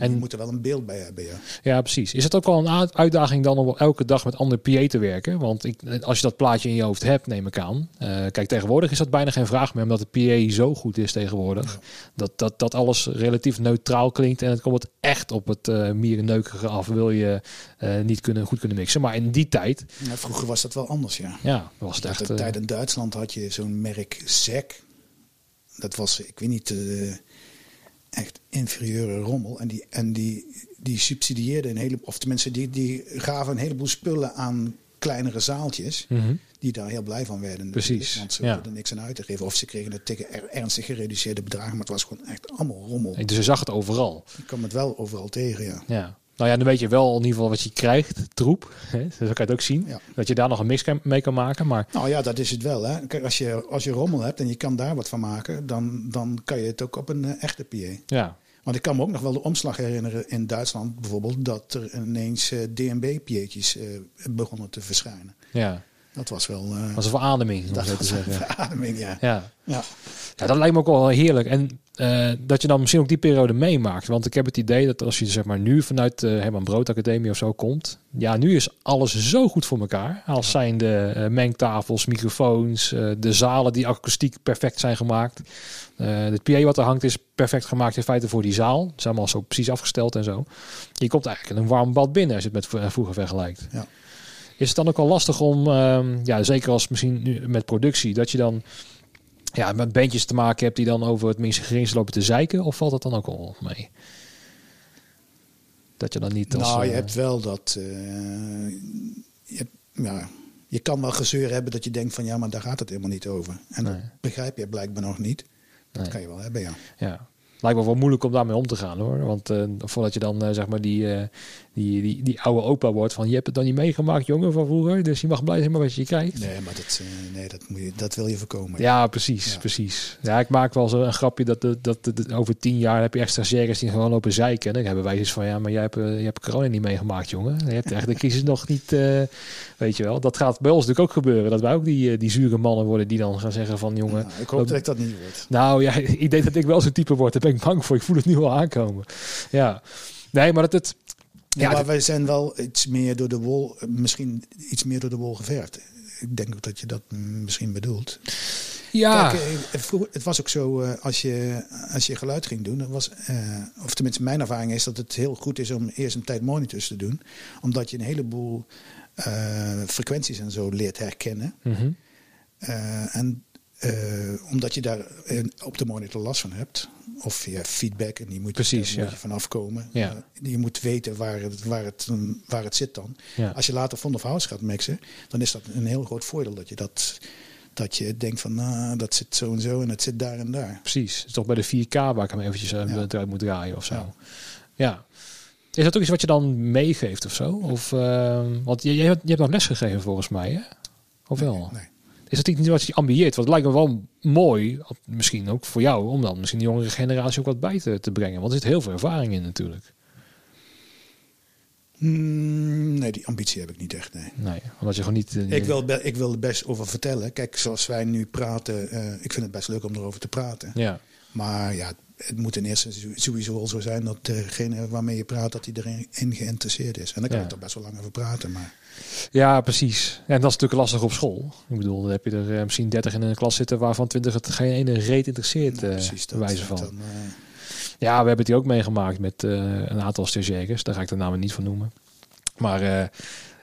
En je moet er wel een beeld bij hebben, ja. Ja, precies. Is het ook wel een uitdaging dan om elke dag met andere PA te werken? Want ik, als je dat plaatje in je hoofd hebt, neem ik aan. Eh, kijk, tegenwoordig is dat bijna geen vraag meer, omdat de PA zo goed is tegenwoordig. Dat, dat, dat alles relatief neutraal klinkt en het komt echt op het eh mierenneukige af. Wil je eh, niet kunnen, goed kunnen mixen. Maar in die tijd, Ja, Vroeger was dat wel anders, ja. ja, was het echt... de tijd in Duitsland had je zo'n merk Zek. Dat was, ik weet niet, echt inferieure rommel. En die, en die, die subsidieerden een heleboel, of tenminste, die, die gaven een heleboel spullen aan kleinere zaaltjes. mhm. Die daar heel blij van werden. Precies, Want ze ja. er niks aan uit te geven. Of ze kregen het tegen er- ernstig gereduceerde bedragen. Maar het was gewoon echt allemaal rommel. Dus je zag het overal. Je kwam het wel overal tegen, ja. Ja. Nou ja, dan weet je wel in ieder geval wat je krijgt, troep. Hè? Dan kan je het ook zien. Ja. Dat je daar nog een mix mee kan maken. Maar Nou ja, dat is het wel. Hè. Kijk, als je, als je rommel hebt en je kan daar wat van maken, dan, dan kan je het ook op een eh, echte PA. ja, Want ik kan me ook nog wel de omslag herinneren in Duitsland bijvoorbeeld, dat er ineens eh, DNB-PA'tjes eh, begonnen te verschijnen. ja. Dat was wel. eh, Dat was een verademing, om dat zo te zeggen. verademing, ja. Ja. ja. ja, dat lijkt me ook wel heerlijk. En eh, dat je dan misschien ook die periode meemaakt. Want ik heb het idee dat als je zeg maar nu vanuit de Herman Brood Academie of zo komt. Ja, nu is alles zo goed voor elkaar. Als zijn de eh, mengtafels, microfoons, eh, de zalen die akoestiek perfect zijn gemaakt. Eh het PA wat er hangt is perfect gemaakt in feite voor die zaal. Het is allemaal zo precies afgesteld en zo. Je komt eigenlijk in een warm bad binnen als je het met vro- vroeger vergelijkt. Ja. Is het dan ook wel lastig om, ehm, ja, zeker als misschien nu met productie, dat je dan ja, met bandjes te maken hebt die dan over het minste geringste lopen te zeiken? Of valt dat dan ook al mee? Dat je dan niet als... nou, je eh, hebt wel dat. eh, je, hebt- ja, je kan wel gezeur hebben dat je denkt van ja, maar daar gaat het helemaal niet over. En Nee. dat begrijp je blijkbaar nog niet. nee, Dat kan je wel hebben, ja. ja. Lijkt me wel moeilijk om daarmee om te gaan hoor. Want eh, voordat je dan zeg maar die, die, die, die oude opa wordt van je hebt het dan niet meegemaakt jongen van vroeger. Dus je mag blij zijn met wat je krijgt. Nee, maar dat, eh, nee, dat, moet je, dat wil je voorkomen. Ja, precies, Ja. precies. Ja, ik maak wel zo een grapje dat, dat, dat, dat over tien jaar heb je echt stagiaires die gewoon lopen zeiken. En dan hebben wij dus van, ja, maar jij hebt, eh, je hebt corona niet meegemaakt, jongen. Je hebt echt de crisis nog niet, eh, weet je wel. Dat gaat bij ons natuurlijk ook gebeuren. Dat wij ook die, die zure mannen worden die dan gaan zeggen van, jongen... Nou, ik hoop dat ik dat niet word. Nou ja, [laughs] ik denk dat ik wel zo'n type word. Daar ben ik bang voor. Ik voel het nu al aankomen. Ja. Nee, maar dat het... Ja, maar wij zijn wel iets meer door de wol, misschien iets meer door de wol geverfd. Ik denk ook dat je dat mm, misschien bedoelt. ja. Kijk, eh, vroeger, het was ook zo, eh, als, je, als je geluid ging doen, was, eh, of tenminste mijn ervaring is dat het heel goed is om eerst een tijd monitors te doen. Omdat je een heleboel frequenties en zo leert herkennen. Mhm. Eh, en eh, omdat je daar eh, op de monitor last van hebt, of via feedback, en die moet, Precies, moet ja. je vanaf komen. Ja. Eh, je moet weten waar het, waar, het, mm, waar het zit dan. Ja. Als je later Fond of House gaat mixen, dan is dat een heel groot voordeel dat je dat. Dat je denkt van, nou, dat zit zo en zo en het zit daar en daar. Precies. Het is toch bij de 4K waar ik hem eventjes Ja. eruit moet draaien of zo. Ja. Ja. Is dat ook iets wat je dan meegeeft of zo? Of, eh, want je, je, hebt, je hebt nog les gegeven volgens mij, hè? Of wel? Nee. Is dat niet wat je ambieert? Want het lijkt me wel mooi, misschien ook voor jou, om dan misschien de jongere generatie ook wat bij te, te brengen. Want er zit heel veel ervaring in natuurlijk. Mm, nee, die ambitie heb ik niet echt. Nee. Nee, omdat je gewoon niet... eh, Ik, wil, be- ik wil er best over vertellen. Kijk, zoals wij nu praten, eh, ik vind het best leuk om erover te praten. Ja, Maar ja, het moet ten eerste sowieso al zo zijn dat degene waarmee je praat, dat hij erin in geïnteresseerd is. En dan kan Ja. ik er best wel lang over praten. Maar ja, precies. En dat is natuurlijk lastig op school. Ik bedoel, dan heb je er eh, misschien 30 in een klas zitten waarvan 20 het geen ene reet interesseert, nou, eh precies wijze van. Dan, eh, Ja, we hebben het hier ook meegemaakt met een aantal stagiaires. Daar ga ik de namen niet van noemen. Maar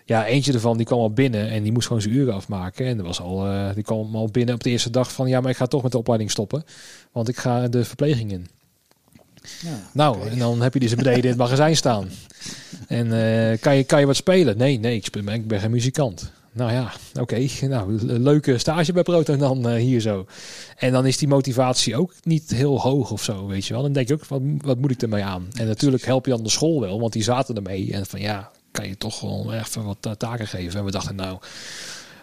ja, eentje ervan die kwam al binnen en die moest gewoon zijn uren afmaken. En er was al, die kwam al binnen op de eerste dag van ja, maar ik ga toch met de opleiding stoppen. Want ik ga de verpleging in. Ja, Nou, en dan heb je dus beneden in het magazijn staan. En eh, kan, je, kan je wat spelen? Nee, nee, ik, speel, ik ben geen muzikant. Nou ja, oké. Nou, leuke stage bij Proton dan eh, hier zo. En dan is die motivatie ook niet heel hoog of zo, weet je wel. Dan denk je ook, wat, wat moet ik ermee aan? En natuurlijk help je dan de school wel, want die zaten ermee. En van ja, kan je toch wel even wat eh, taken geven. En we dachten nou,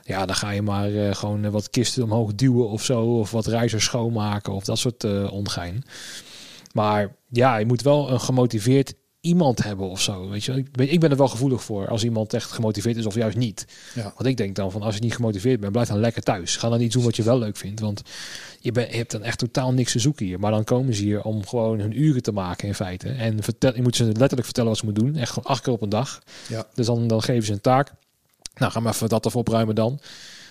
ja, dan ga je maar gewoon wat kisten omhoog duwen of zo. Of wat reizers schoonmaken of dat soort ongein. Maar ja, je moet wel een gemotiveerd iemand hebben of zo. Weet je, ik ben, ik ben er wel gevoelig voor als iemand echt gemotiveerd is of juist niet. Ja. Want ik denk dan van als je niet gemotiveerd bent, blijf dan lekker thuis. Ga dan iets doen wat je wel leuk vindt. Want je, hebt dan echt totaal niks te zoeken hier. Maar dan komen ze hier om gewoon hun uren te maken in feite. En vertel, je moet ze letterlijk vertellen wat ze moeten doen. Echt gewoon acht keer op een dag. Ja. Dus dan, dan geven ze een taak. Nou, ga maar even dat even opruimen dan.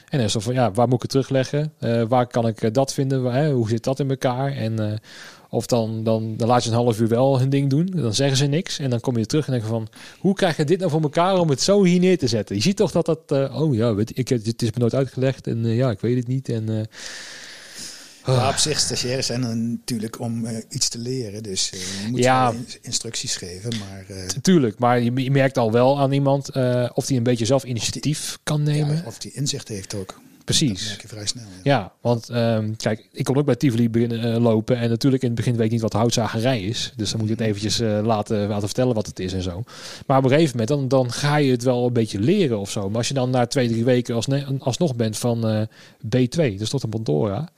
En dan is van, ja, waar moet ik het terugleggen? Eh, waar kan ik eh, dat vinden? Hoe zit dat in elkaar? En eh, of dan, dan, laat je een half uur wel hun ding doen. Dan zeggen ze niks. En dan kom je terug en denk je van... Hoe krijg je dit nou voor elkaar om het zo hier neer te zetten? Je ziet toch dat dat... oh ja, weet, ik, het is me nooit uitgelegd. En ja, ik weet het niet. En... Ja, op zich, stagiaires zijn er natuurlijk om eh, iets te leren. Dus eh, je moet Ja. in- instructies geven. Maar eh, Tuurlijk, maar je, je merkt al wel aan iemand of die een beetje zelf initiatief kan nemen. ja, of die inzicht heeft ook. Dat Precies. merk je vrij snel. Ja. Ja, want ehm, kijk, ik kon ook bij Tivoli beginnen lopen. En natuurlijk in het begin weet ik niet wat houtzagerij is. Dus dan moet je het eventjes eh, laten, laten vertellen wat het is en zo. Maar op een gegeven moment, dan, dan ga je het wel een beetje leren of zo. Maar als je dan na twee, drie weken als, alsnog bent van eh, B2, dus tot een Pandora.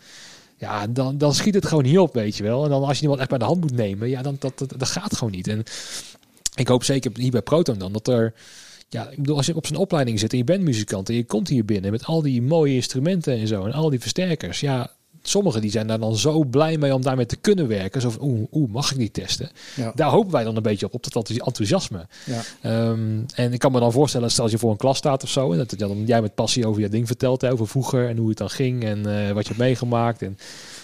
Ja, dan, dan schiet het gewoon niet op, weet je wel. En dan als je iemand echt bij de hand moet nemen, ja, dan dat, dat, dat gaat gewoon niet. En ik hoop zeker hier bij Proton dan dat er... Ja, ik bedoel, als je op zijn opleiding zit en je bent muzikant en je komt hier binnen met al die mooie instrumenten en zo en al die versterkers. Ja, sommigen die zijn daar dan zo blij mee om daarmee te kunnen werken. Zo van, oeh, oeh, mag ik die testen? Ja. Daar hopen wij dan een beetje op, op dat enthousiasme. Ja. Ehm, en ik kan me dan voorstellen, stel als je voor een klas staat of zo, en dat jij met passie over je ding vertelt, hè, over vroeger en hoe het dan ging en eh, wat je hebt meegemaakt. En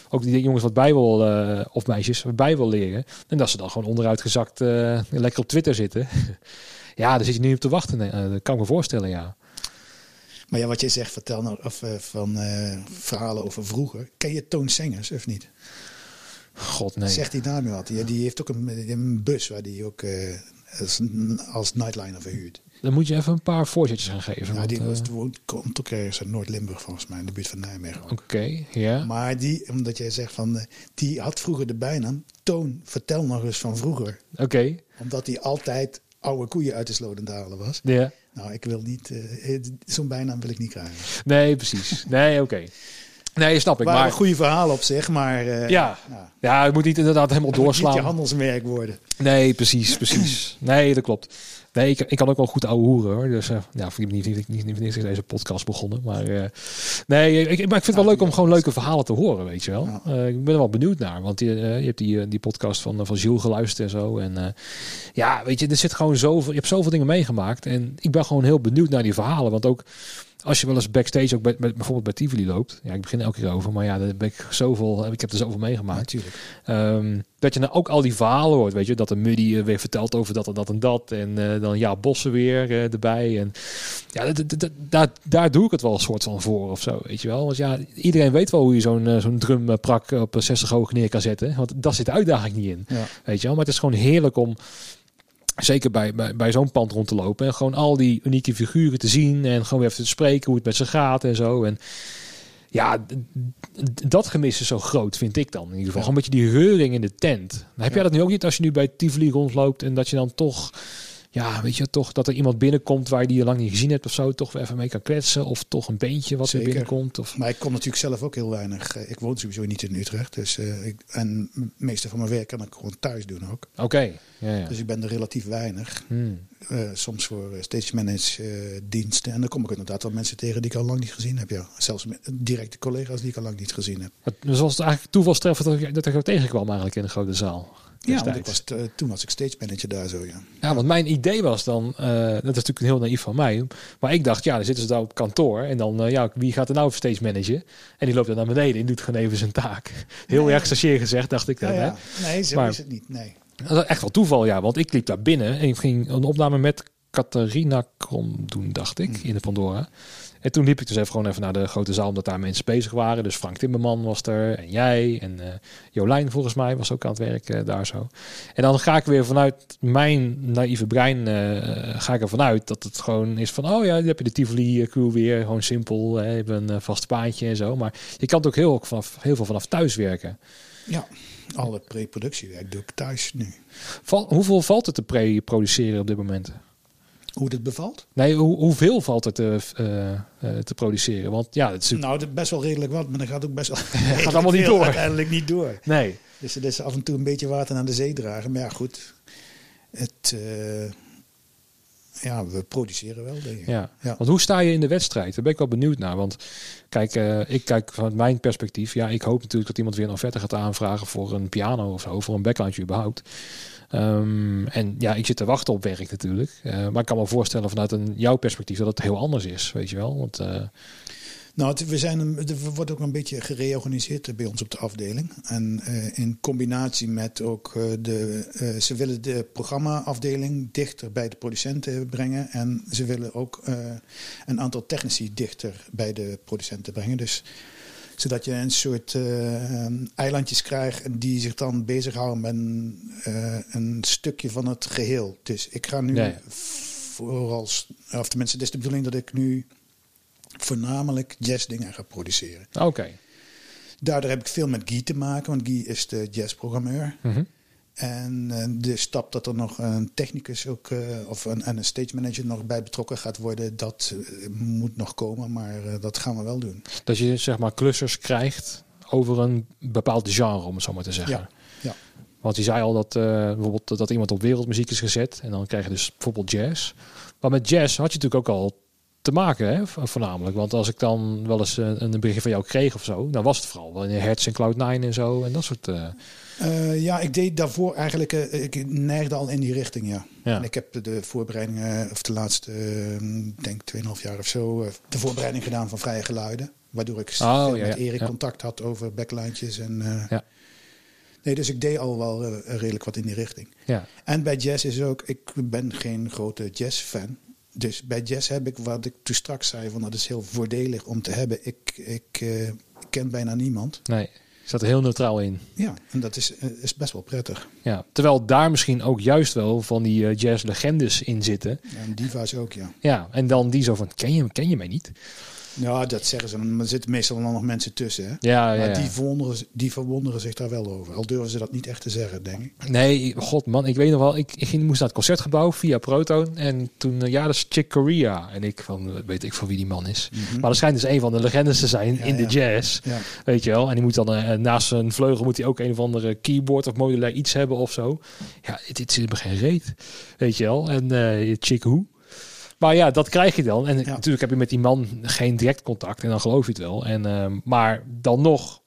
ook die jongens wat Bijbel, eh, of meisjes, wat Bijbel leren. En dat ze dan gewoon onderuitgezakt eh lekker op Twitter zitten. [laughs] ja, daar zit je niet op te wachten. nee. Dat kan ik me voorstellen, ja. Maar ja, wat je zegt, vertel nou of, eh, van eh, verhalen over vroeger. Ken je Toon Sengers of niet? God, nee. Zegt hij daar nu wat? Die, die heeft ook een, een bus waar die ook eh, als, als nightliner verhuurt. Dan moet je even een paar voorzetjes gaan geven. Ja, want, die was, woont, komt ook ergens uit Noord-Limburg volgens mij, in de buurt van Nijmegen. Oké, ja. Maar die, omdat jij zegt van, die had vroeger de bijnaam Toon, vertel nog eens van vroeger. Oké, Omdat hij altijd oude koeien uit de sloten halen was. ja. Nou, ik wil niet, eh, zo'n bijnaam wil ik niet krijgen. Nee, precies. Nee, oké. Nee, snap ik. Maar Maar een goede verhaal op zich, maar eh, ja, ja, het moet niet inderdaad helemaal het moet niet je doorslaan. handelsmerk worden. Nee, precies, precies. Nee, dat klopt. Nee, ik, ik kan ook wel goed ouwe hoeren hoor. Dus eh, ja, ik niet, niet, niet, niet, niet deze podcast begonnen. Maar eh, nee, ik, maar ik vind het wel leuk om gewoon leuke verhalen te horen, weet je wel. Eh, ik ben er wel benieuwd naar. Want eh, je hebt die, die podcast van, van Gilles geluisterd en zo. En ja, weet je, er zit gewoon zoveel, je hebt zoveel dingen meegemaakt. En ik ben gewoon heel benieuwd naar die verhalen. Want ook als je wel eens backstage ook bij, met, bijvoorbeeld bij Tivoli loopt. Ja, ik begin elke keer over. Maar ja, daar ben ik zoveel, ik heb er zoveel meegemaakt. Natuurlijk. Ehm, dat je dan ook al die verhalen hoort, weet je, dat de Muddy eh, weer vertelt over dat en dat en dat en eh, dan ja Bossen weer eh, erbij en ja, dat- dat- dat- daar, daar doe ik het wel een soort van voor of zo, weet je wel, want ja, iedereen weet wel hoe je zo'n eh, zo'n drumprak op 60 hoog neer kan zetten, want daar zit de uitdaging niet in, Ja. weet je wel, maar het is gewoon heerlijk om zeker bij, bij, bij zo'n pand rond te lopen en gewoon al die unieke figuren te zien en gewoon weer even te spreken hoe het met ze gaat en zo en ja, dat gemis is zo groot, vind ik dan in ieder geval. Ja. Gewoon een beetje die reuring in de tent. Dan heb Ja. jij dat nu ook niet als je nu bij Tivoli rondloopt en dat je dan toch, ja, weet je, toch dat er iemand binnenkomt waar je die je lang niet gezien hebt of zo, toch weer even mee kan kletsen of toch een beentje wat er binnenkomt. Of, Maar ik kom natuurlijk zelf ook heel weinig. eh, Ik woon sowieso niet in Utrecht. Dus, eh, ik, en het meeste van mijn werk kan ik gewoon thuis doen ook. Oké, ja, ja. Dus ik ben er relatief weinig. Hmm. Eh, soms voor stage manage diensten. En dan kom ik inderdaad wel mensen tegen die ik al lang niet gezien heb. Ja. Zelfs directe collega's die ik al lang niet gezien heb. Het- Dus was het eigenlijk toevalstreffend dat ik, dat ik tegenkwam eigenlijk in de grote zaal. Ja, want ik was, eh, toen was ik stage manager daar zo, ja. Ja, want mijn idee was dan, eh, dat is natuurlijk heel naïef van mij, maar ik dacht, ja, dan zitten ze daar op kantoor en dan, eh, ja, wie gaat er nou steeds managen? En die loopt dan naar beneden en doet gewoon even zijn taak. [laughs] Heel Nee. erg stagiair gezegd, dacht ik dan. Ja, hè? ja. Nee, zo Maar- is het niet. Nee. Dat is echt wel toeval, ja, want ik liep daar binnen en ik ging een opname met Catharina Krom doen, dacht ik, in de Pandora. En toen liep ik dus even gewoon even naar de grote zaal, omdat daar mensen bezig waren. Dus Frank Timmerman was er en jij en eh, Jolijn volgens mij was ook aan het werk eh, daar zo. En dan ga ik weer vanuit mijn naïeve brein, eh, ga ik ervan uit dat het gewoon is van, oh ja, dan heb je de Tivoli crew weer, gewoon simpel, hè, hebt een vast paadje en zo. Maar je kan het ook heel, vanaf, heel veel vanaf thuis werken. Ja, alle pre-productiewerk doe ik thuis nu. Val, hoeveel valt het te pre-produceren op dit moment? Hoe dit bevalt? Nee, hoe, hoeveel valt er te, eh, eh, te produceren? Want ja, het is Nou, best wel redelijk wat, maar dat gaat ook best wel. [laughs] gaat allemaal niet [laughs] door. Uiteindelijk niet door. Nee. Dus het is af en toe een beetje water naar de zee dragen. Maar ja, goed. het, eh, ja, we produceren wel, denk ik. Ja. Ja. Want hoe sta je in de wedstrijd? Daar ben ik wel benieuwd naar. Want kijk, ik kijk vanuit mijn perspectief. Ja, ik hoop natuurlijk dat iemand weer een offerte gaat aanvragen voor een piano of zo, voor een backline überhaupt. Ehm, en ja, ik zit te wachten op werk natuurlijk. Eh, maar ik kan me voorstellen vanuit een, jouw perspectief dat het heel anders is, weet je wel. Want eh, Nou, we, zijn een, er wordt ook een beetje gereorganiseerd bij ons op de afdeling. En eh, in combinatie met ook de... ze willen de programmaafdeling dichter bij de producenten brengen. En ze willen ook een aantal technici dichter bij de producenten brengen. Dus zodat je een soort eh, eilandjes krijgt die zich dan bezighouden met een, eh, een stukje van het geheel. Dus ik ga nu vooral, of tenminste, het is de bedoeling dat ik nu voornamelijk jazzdingen ga produceren. oké. Daardoor heb ik veel met Guy te maken, want Guy is de jazzprogrammeur. Mhm. En eh, de stap dat er nog een technicus ook, eh, of een, en een stage manager nog bij betrokken gaat worden, dat eh, moet nog komen, maar dat gaan we wel doen. Dat je zeg maar klussers krijgt over een bepaald genre, om het zo maar te zeggen. Ja, ja. Want je zei al dat bijvoorbeeld dat iemand op wereldmuziek is gezet. En dan krijg je dus bijvoorbeeld jazz. Maar met jazz had je natuurlijk ook al te maken, hè, vo- voornamelijk. Want als ik dan wel eens een, een berichtje van jou kreeg of zo, dan was het vooral wel in Hertz en Cloud9 en zo. En dat soort. eh, Eh, ja, ik deed daarvoor eigenlijk, eh, ik neigde al in die richting, ja. ja. En ik heb de voorbereidingen, of de laatste, eh, denk 2,5 jaar of zo, eh, de voorbereiding gedaan van Vrije Geluiden. Waardoor ik Oh, met ja, Erik ja. contact had over backlijntjes. En, eh, Ja. Nee, dus ik deed al wel eh, redelijk wat in die richting. ja. En bij jazz is ook, ik ben geen grote jazzfan. Dus bij jazz heb ik wat ik toen straks zei, van dat is heel voordelig om te hebben. Ik, ik eh, ken bijna niemand. Nee, je zat er heel neutraal in. Ja, en dat is, eh, is best wel prettig. Ja. Terwijl daar misschien ook juist wel van die eh, jazz-legendes in zitten. En diva's ook, ja. Ja, en dan die zo van, ken je, ken je mij niet? Ja, dat zeggen ze. Maar er zitten meestal dan nog mensen tussen. Hè? Ja, ja, maar die, verwonderen, die verwonderen zich daar wel over. Al durven ze dat niet echt te zeggen, denk ik. Nee, god man, ik weet nog wel, ik, ik ging, moest naar het concertgebouw via Proton. En toen, eh, ja, dat is Chick Corea. En ik van, eh, weet ik van wie die man is. Maar dat schijnt dus een van de legendes te zijn Mhm. In de ja. jazz. Ja. Weet je wel. En die moet dan eh, naast zijn vleugel moet hij ook een of andere keyboard of modulair iets hebben of zo. Ja, dit zit me geen reet. Weet je wel. En Chick Who. Maar ja, dat krijg je dan. En Ja. natuurlijk heb je met die man geen direct contact. En dan geloof je het wel. En, ehm, maar dan nog,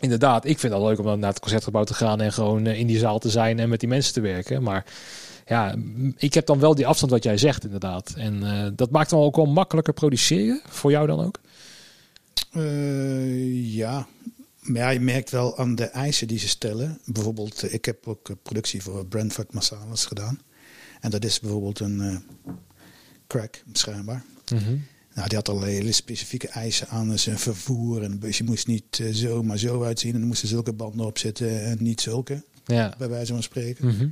inderdaad, ik vind het leuk om dan naar het concertgebouw te gaan. En gewoon eh, in die zaal te zijn en met die mensen te werken. Maar ja, ik heb dan wel die afstand wat jij zegt, inderdaad. En eh, dat maakt dan ook wel makkelijker produceren. Voor jou dan ook? Eh, ja. Maar ja, je merkt wel aan de eisen die ze stellen. Bijvoorbeeld, ik heb ook productie voor Brentford Marsalis gedaan. En dat is bijvoorbeeld een crack, schijnbaar. Nou, die had al hele specifieke eisen aan zijn vervoer. En de busje moest niet eh, zo, maar zo uitzien. En er moesten zulke banden op zitten en niet zulke, Ja. bij wijze van spreken. Mhm.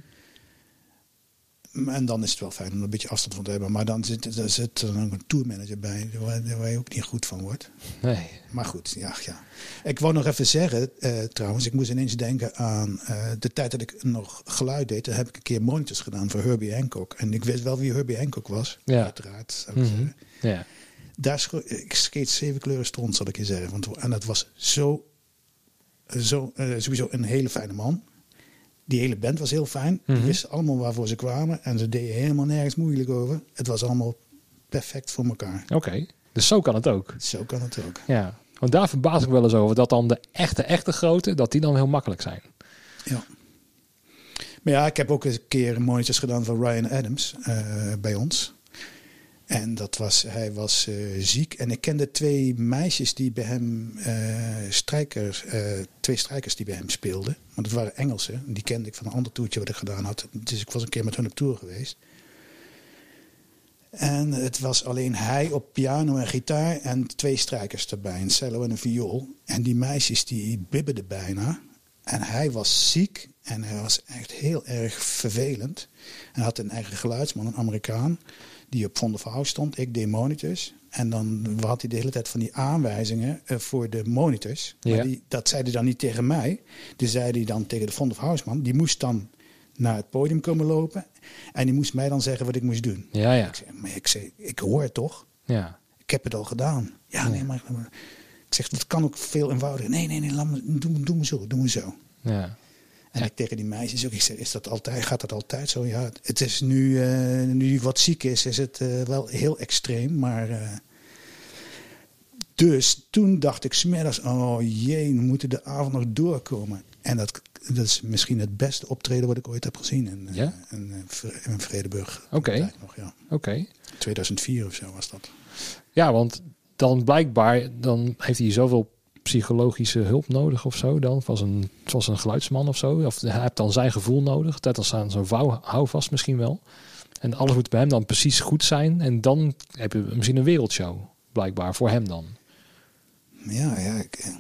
En dan is het wel fijn om een beetje afstand van te hebben. Maar dan zit, er zit er ook een tourmanager bij, waar, waar je ook niet goed van wordt. Nee. Maar goed, ja, ja. Ik wou nog even zeggen, eh, trouwens, ik moest ineens denken aan eh, de tijd dat ik nog geluid deed. Daar heb ik een keer monitors gedaan voor Herbie Hancock. En ik wist wel wie Herbie Hancock was, Ja. uiteraard. Mhm. zeggen. Ja. Daar ik scheet zeven kleuren stond, zal ik je zeggen. Want, en dat was zo, zo eh, sowieso een hele fijne man. Die hele band was heel fijn. Mhm. Die wisten allemaal waarvoor ze kwamen. En ze deden helemaal nergens moeilijk over. Het was allemaal perfect voor elkaar. Oké. Dus zo kan het ook. Zo kan het ook. Ja. Want daar verbaas ik wel eens over dat dan de echte, echte grote, dat die dan heel makkelijk zijn. Ja. Maar ja, ik heb ook een keer monitors gedaan van Ryan Adams eh, bij ons. En dat was, hij was eh, ziek. En ik kende twee meisjes die bij hem, eh, strijkers, eh, twee strijkers die bij hem speelden. Want het waren Engelsen. Die kende ik van een ander toertje wat ik gedaan had. Dus ik was een keer met hun op tour geweest. En het was alleen hij op piano en gitaar en twee strijkers erbij. Een cello en een viool. En die meisjes die bibberden bijna. En hij was ziek en hij was echt heel erg vervelend. En had een eigen geluidsman, een Amerikaan, die op Von der stond. Ik deed monitors. En dan had hij de hele tijd van die aanwijzingen eh, voor de monitors. Ja. Maar die, dat zei hij dan niet tegen mij. Die zei hij dan tegen de Von der Vouwsman. Die moest dan naar het podium komen lopen. En die moest mij dan zeggen wat ik moest doen. Ja, ja. Ik zei, maar ik, zei, ik hoor het toch? Ja. Ik heb het al gedaan. Ja, nee, maar, maar- Ik zeg, dat kan ook veel eenvoudiger. Nee, nee, nee, laat me, doe, doe me zo, doe me zo. Ja. En ik tegen die meisjes ook, ik zeg, is dat altijd, gaat dat altijd zo? Ja, het is nu, eh, nu wat ziek is, is het eh, wel heel extreem. Maar eh, dus toen dacht ik smiddags, oh jee, we moeten de avond nog doorkomen. En dat, dat is misschien het beste optreden wat ik ooit heb gezien in, Ja? in, Vre- in Vredeburg. Oké. Nog, ja. Oké. 2004 of zo was dat. Ja, want dan blijkbaar dan heeft hij zoveel psychologische hulp nodig of zo dan, zoals een, zoals een geluidsman of zo. Of hij heeft dan zijn gevoel nodig. Dat dan staan zo'n vouw houvast misschien wel. En alles moet bij hem dan precies goed zijn. En dan heb je misschien een wereldshow, blijkbaar, voor hem dan. Ja, ja ik,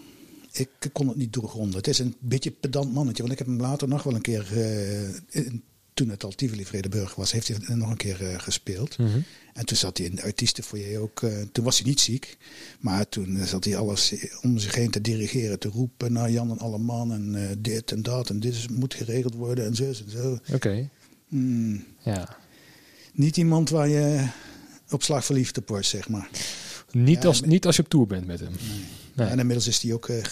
ik kon het niet doorgronden. Het is een beetje pedant mannetje. Want ik heb hem later nog wel een keer, eh, toen het al Tivoli Vredeburg was, heeft hij nog een keer eh, gespeeld. En toen zat hij in de artiestenfoyer ook. eh, toen was hij niet ziek. Maar toen eh, zat hij alles om zich heen te dirigeren. Te roepen naar Jan en Alleman. En eh, dit en dat. En dit is, moet geregeld worden. En zo en zo. Oké, Hmm, ja. niet iemand waar je op slag verliefd op wordt, zeg maar. Niet, Ja, als, niet als je op tour bent met hem. Nee. En inmiddels is hij ook uh.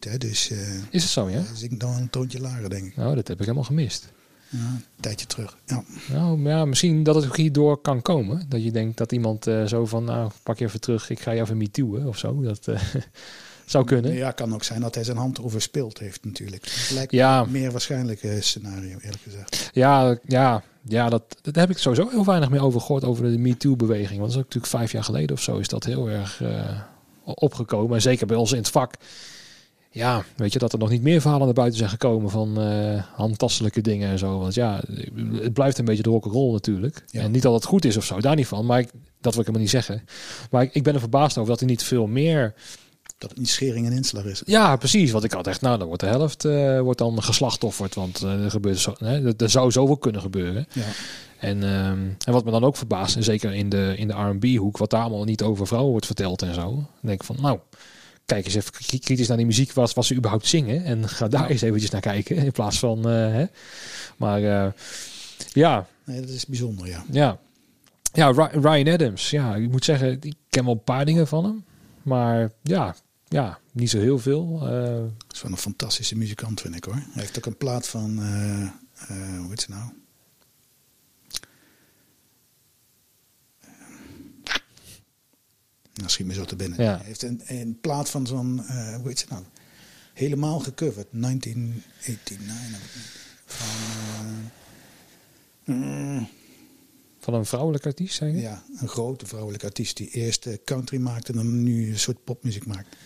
Hè, dus Is het zo, ja? dus ik dan een toontje lager, denk ik. Nou, dat heb ik helemaal gemist. Ja, een tijdje terug. Ja. Nou, ja, misschien dat het ook hierdoor kan komen. Dat je denkt dat iemand eh, zo van, nou, pak je even terug, ik ga je even metooen of zo. Dat eh, [laughs] zou kunnen. Ja, kan ook zijn dat hij zijn hand overspeeld heeft natuurlijk. Lijkt Ja. me meer waarschijnlijk scenario, eerlijk gezegd. Ja, ja, ja dat, dat heb ik sowieso heel weinig meer over gehoord over de MeToo-beweging. Want dat is ook natuurlijk vijf jaar geleden of zo is dat heel erg eh, opgekomen. En zeker bij ons in het vak. Ja, weet je, dat er nog niet meer verhalen naar buiten zijn gekomen van handtastelijke dingen en zo. Want ja, het blijft een beetje de rock'n'roll natuurlijk. Ja. En niet dat het goed is of zo, daar niet van. Maar ik, dat wil ik helemaal niet zeggen. Maar ik, ik ben er verbaasd over dat er niet veel meer... Dat het niet schering en inslag is. Ja, precies. Want ik had echt, nou, dan wordt de helft eh, wordt dan geslachtofferd. Want eh, er, gebeurt zo, hè, er, zou zoveel kunnen gebeuren. Ja. En, ehm, en wat me dan ook verbaast, en zeker in de, in de R&B-hoek, wat daar allemaal niet over vrouwen wordt verteld en zo. Dan denk ik van, nou, kijk eens even kri- kritisch naar die muziek, wat, wat ze überhaupt zingen. En ga daar eens eventjes naar kijken, in plaats van, eh, hè. Maar eh, ja, Nee, dat is bijzonder, ja. ja. Ja, Ry- Ryan Adams. Ja, ik moet zeggen, ik ken wel een paar dingen van hem. Maar ja, ja niet zo heel veel. Eh, Dat is wel een fantastische muzikant, vind ik hoor. Hij heeft ook een plaat van, eh, eh, hoe heet ze nou? Nou, schiet me zo te binnen. Ja. Hij heeft een, een plaat van zo'n, eh, hoe heet ze nou? Helemaal gecoverd, 1989. Van, eh, mm, van een vrouwelijke artiest, zeg je? ja, een grote vrouwelijke artiest die eerst eh, country maakte en dan nu een soort popmuziek maakt.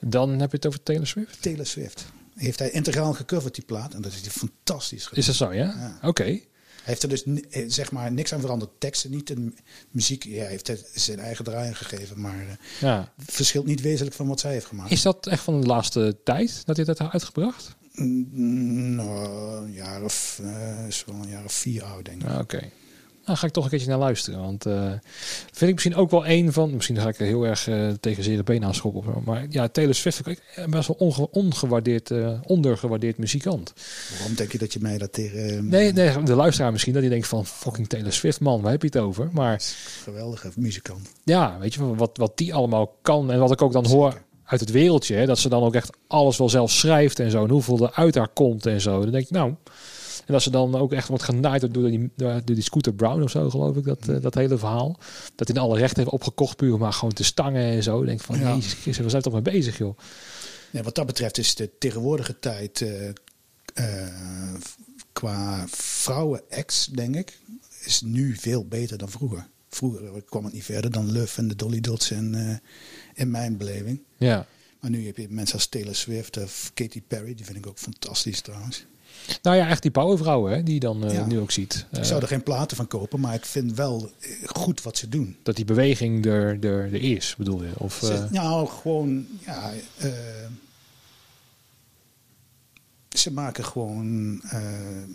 Dan heb je het over Taylor Swift. Taylor Swift. Heeft hij integraal gecoverd die plaat en dat is hij fantastisch gedaan. Is dat zo, ja? Ja. Oké. Heeft er dus eh, zeg maar niks aan veranderd. Teksten niet, en muziek, ja, heeft het zijn eigen draai gegeven, maar eh, Ja. verschilt niet wezenlijk van wat zij heeft gemaakt. Is dat echt van de laatste tijd dat hij dat uitgebracht? Mm, nou, een jaar of, eh, is wel een jaar of vier oud, denk ik. Ah, Oké. Nou, ga ik toch een keertje naar luisteren. Want eh, vind ik misschien ook wel een van... Misschien ga ik er heel erg eh, tegen zere been aan schoppen. of zo, Maar ja, Taylor Swift vind ik best wel onge ongewaardeerd, eh, ondergewaardeerd muzikant. Waarom denk je dat je mij dat tegen... Nee, nee, de luisteraar misschien dat hij denkt van... Fucking Taylor Swift, man, waar heb je het over? Maar Geweldige muzikant. ja, weet je, wat, wat die allemaal kan. En wat ik ook dan hoor uit het wereldje. Hè, dat ze dan ook echt alles wel zelf schrijft en zo. En hoeveel er uit haar komt en zo. Dan denk ik, nou... En dat ze dan ook echt wordt genaaid door die, door die Scooter Brown of zo, geloof ik, dat, eh, dat hele verhaal. Dat hij alle rechten heeft opgekocht, puur maar gewoon te stangen en zo. Denk ik van, Ja. jezus waar zijn we toch mee bezig, joh? Ja, wat dat betreft is de tegenwoordige tijd eh, eh, qua vrouwen-ex, denk ik, is nu veel beter dan vroeger. Vroeger kwam het niet verder dan Love en de Dolly Dots en, in mijn beleving. Ja. Maar nu heb je mensen als Taylor Swift of Katy Perry, die vind ik ook fantastisch trouwens. Nou ja, echt die powervrouwen, hè, die je dan eh, Ja. nu ook ziet. ik Eh, zou er geen platen van kopen, maar ik vind wel eh, goed wat ze doen. dat die beweging er, er, er is, bedoel je? Of, Ze- nou, gewoon, ja. ze maken gewoon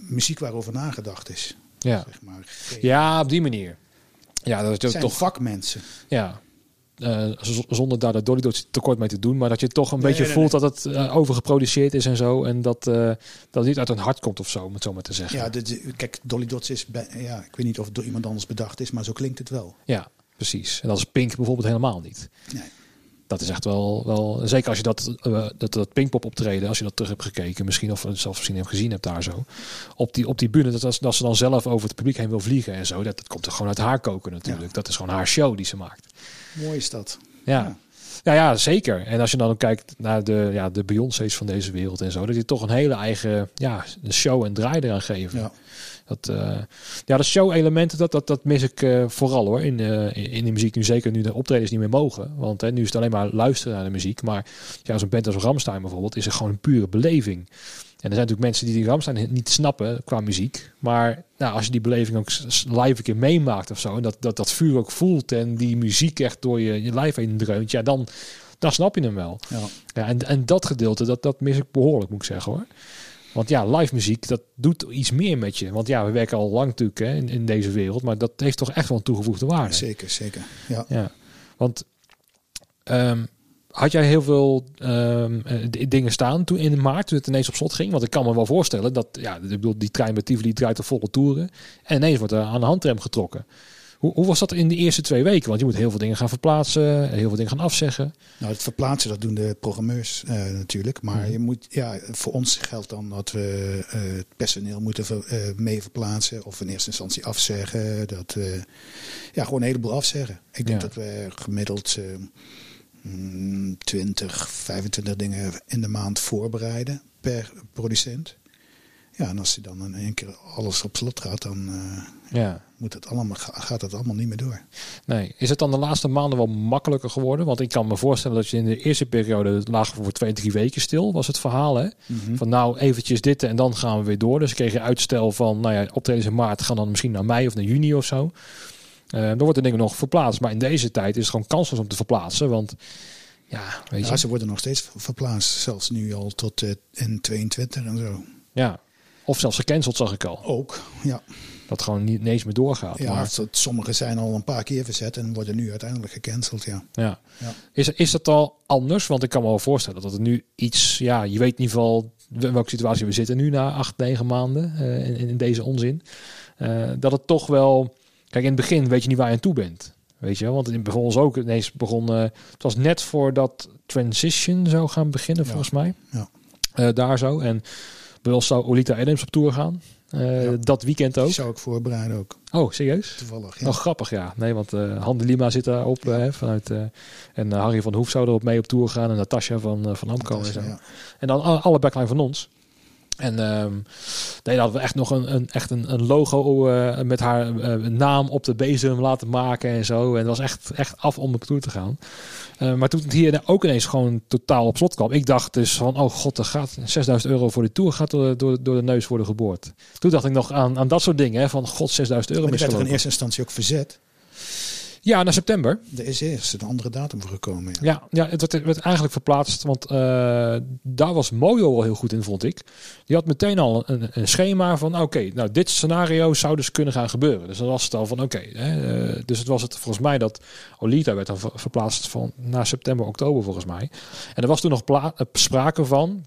muziek waarover nagedacht is. ja. Zeg maar. Ja, op die manier. Ja, dat is Het ook zijn toch... vakmensen. Ja. Eh, zonder daar de Dolly Dots tekort mee te doen, maar dat je toch een Nee, beetje nee, voelt dat het eh, overgeproduceerd is en zo. En dat, eh, dat het niet uit hun hart komt of zo, om het zo maar te zeggen. Ja, de, de- kijk, Dolly Dots is, bij, ja, ik weet niet of het door iemand anders bedacht is, maar zo klinkt het wel. Ja, precies. En dat is Pink bijvoorbeeld helemaal niet. Nee. dat is echt wel, wel zeker als je dat, uh, dat, dat Pinkpop optreden, als je dat terug hebt gekeken, misschien of zelfs misschien hebt gezien hebt daar zo. Op die, op die bühne, dat, dat, dat ze dan zelf over het publiek heen wil vliegen en zo. Dat, dat komt er gewoon uit haar koken natuurlijk. Dat is gewoon haar show die ze maakt. Mooi is dat. Ja. ja. Ja, ja, zeker. En als je dan ook kijkt naar de, ja, de Beyoncé's van deze wereld en zo, dat die toch een hele eigen ja, show en draai eraan geven. Ja. Dat, uh, ja, de show-elementen, dat, dat, dat mis ik uh, vooral hoor. In, uh, in de muziek nu zeker nu de optredens niet meer mogen. Want hè, nu is het alleen maar luisteren naar de muziek. Maar ja, zo'n band als Ramstein bijvoorbeeld is er gewoon een pure beleving. En er zijn natuurlijk mensen die die Ramstein niet snappen qua muziek. Maar nou, als je die beleving ook live een keer meemaakt of zo. En dat, dat, dat vuur ook voelt en die muziek echt door je, je lijf heen dreunt. Ja, dan, dan snap je hem wel. Ja. Ja, en, en dat gedeelte, dat, dat mis ik behoorlijk moet ik zeggen hoor. Want ja, live muziek, dat doet iets meer met je. Want ja, we werken al lang natuurlijk hè, in, in deze wereld. Maar dat heeft toch echt wel een toegevoegde waarde. Zeker, zeker. Ja. ja. Want um, had jij heel veel um, dingen staan toen in maart, toen het ineens op slot ging? Want ik kan me wel voorstellen dat, ja, ik bedoel, die trein met Tivoli draait op volle toeren. En ineens wordt er aan de handrem getrokken. Hoe, hoe, was dat in de eerste twee weken? Want je moet heel veel dingen gaan verplaatsen, heel veel dingen gaan afzeggen. Nou, het verplaatsen, dat doen de programmeurs uh, natuurlijk. Maar mm. je moet, ja, voor ons geldt dan dat we uh, het personeel moeten ver, uh, mee verplaatsen. Of in eerste instantie afzeggen. Dat, ja, gewoon een heleboel afzeggen. Ik denk ja. dat we gemiddeld 20, 25 mm, dingen in de maand voorbereiden per producent. Ja, en als hij dan in één keer alles op slot gaat, dan uh, ja. moet het allemaal, gaat het allemaal niet meer door. Nee. Is het dan de laatste maanden wel makkelijker geworden? Want ik kan me voorstellen dat je in de eerste periode lag voor twee, drie weken stil, was het verhaal. Hè? Mm -hmm. Van nou eventjes dit en dan gaan we weer door. Dus kreeg je uitstel van, nou ja, optredens in maart gaan dan misschien naar mei of naar juni of zo. Uh, dan wordt de dingen nog verplaatst. Maar in deze tijd is het gewoon kansloos om te verplaatsen. Want ja, weet je. Ja, ze worden nog steeds verplaatst. Zelfs nu al tot uh, N22 en zo. Ja, of zelfs gecanceld zag ik al. Ook, ja. Dat gewoon niet ineens meer doorgaat. Ja, maar... sommige zijn al een paar keer verzet en worden nu uiteindelijk gecanceld, ja. Ja. ja. Is, is dat al anders? Want ik kan me wel voorstellen dat het nu iets... Ja, je weet in ieder geval in welke situatie we zitten nu na acht, negen maanden uh, in, in, deze onzin. Uh, dat het toch wel... Kijk, in het begin weet je niet waar je aan toe bent. Weet je wel? Want in begon ons ook ineens begon... Uh, het was net voordat Transition zou gaan beginnen, ja. volgens mij. Ja. daar zo. En bij ons zou Olita Adams op tour gaan. Uh, ja. Dat weekend ook. Die zou ik voorbereiden ook. Oh, serieus? Toevallig, ja. Nog grappig, ja. Nee, want uh, Han de Lima zit daarop ja. vanuit... en Harry van Hoef zou erop mee op tour gaan. En Natasja van, van Amco en zo. En dan alle backline van ons. En um, nee, hadden we echt nog een, een, echt een, een logo uh, met haar uh, naam op de bezem laten maken en zo. En het was echt, echt af om op tour te gaan. Uh, maar toen het hier ook ineens gewoon totaal op slot kwam. Ik dacht dus van, oh god, er gaat 6000 euro voor de tour gaat door, door, door de neus worden geboord. Toen dacht ik nog aan, aan dat soort dingen. Hè, van god, 6000 euro. Die werd er in eerste instantie ook verzet. Ja, naar september. Er is eerst een andere datum voor gekomen. Ja, ja, ja het werd, werd, eigenlijk verplaatst. Want uh, daar was Mojo wel heel goed in, vond ik. Die had meteen al een, een schema van... oké, okay, nou dit scenario zou dus kunnen gaan gebeuren. Dus dan was het al van oké. Okay, uh, dus het was het volgens mij dat... Olita werd dan verplaatst van naar september, oktober volgens mij. En er was toen nog sprake van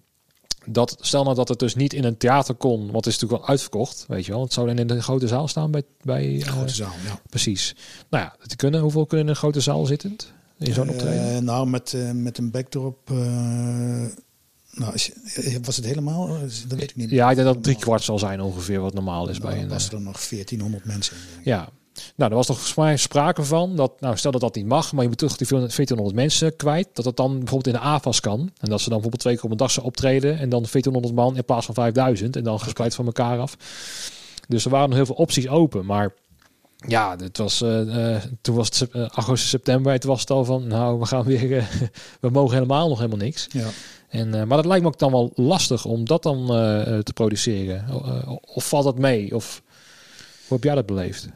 dat stel nou dat het dus niet in een theater kon, want het is natuurlijk wel uitverkocht, weet je wel. Het zou dan in de grote zaal staan bij bij de grote uh, zaal, ja. Precies. Nou ja, het kunnen. Hoeveel kunnen in een grote zaal zittend in zo'n optreden? Uh, nou, met uh, met een backdrop. nou, was het helemaal? Dat weet ik niet. Ja, ik denk dat het drie kwart zal zijn ongeveer wat normaal is nou, bij een. Was er dan nog 1400 mensen? In, ja. Nou, er was toch mij sprake van dat, nou, stel dat dat niet mag, maar je moet toch die 1400 mensen kwijt, dat dat dan bijvoorbeeld in de AFAS kan. En dat ze dan bijvoorbeeld twee keer op een dag zou optreden en dan 1400 man in plaats van 5000 en dan gespreid van elkaar af. Dus er waren nog heel veel opties open, maar ja, het was, uh, uh, toen was het uh, augustus, september, het was het al van, nou, we gaan weer, [laughs] we mogen helemaal nog helemaal niks. Ja. En, maar dat lijkt me ook dan wel lastig om dat dan te produceren. of valt dat mee? Of hoe heb jij dat beleefd?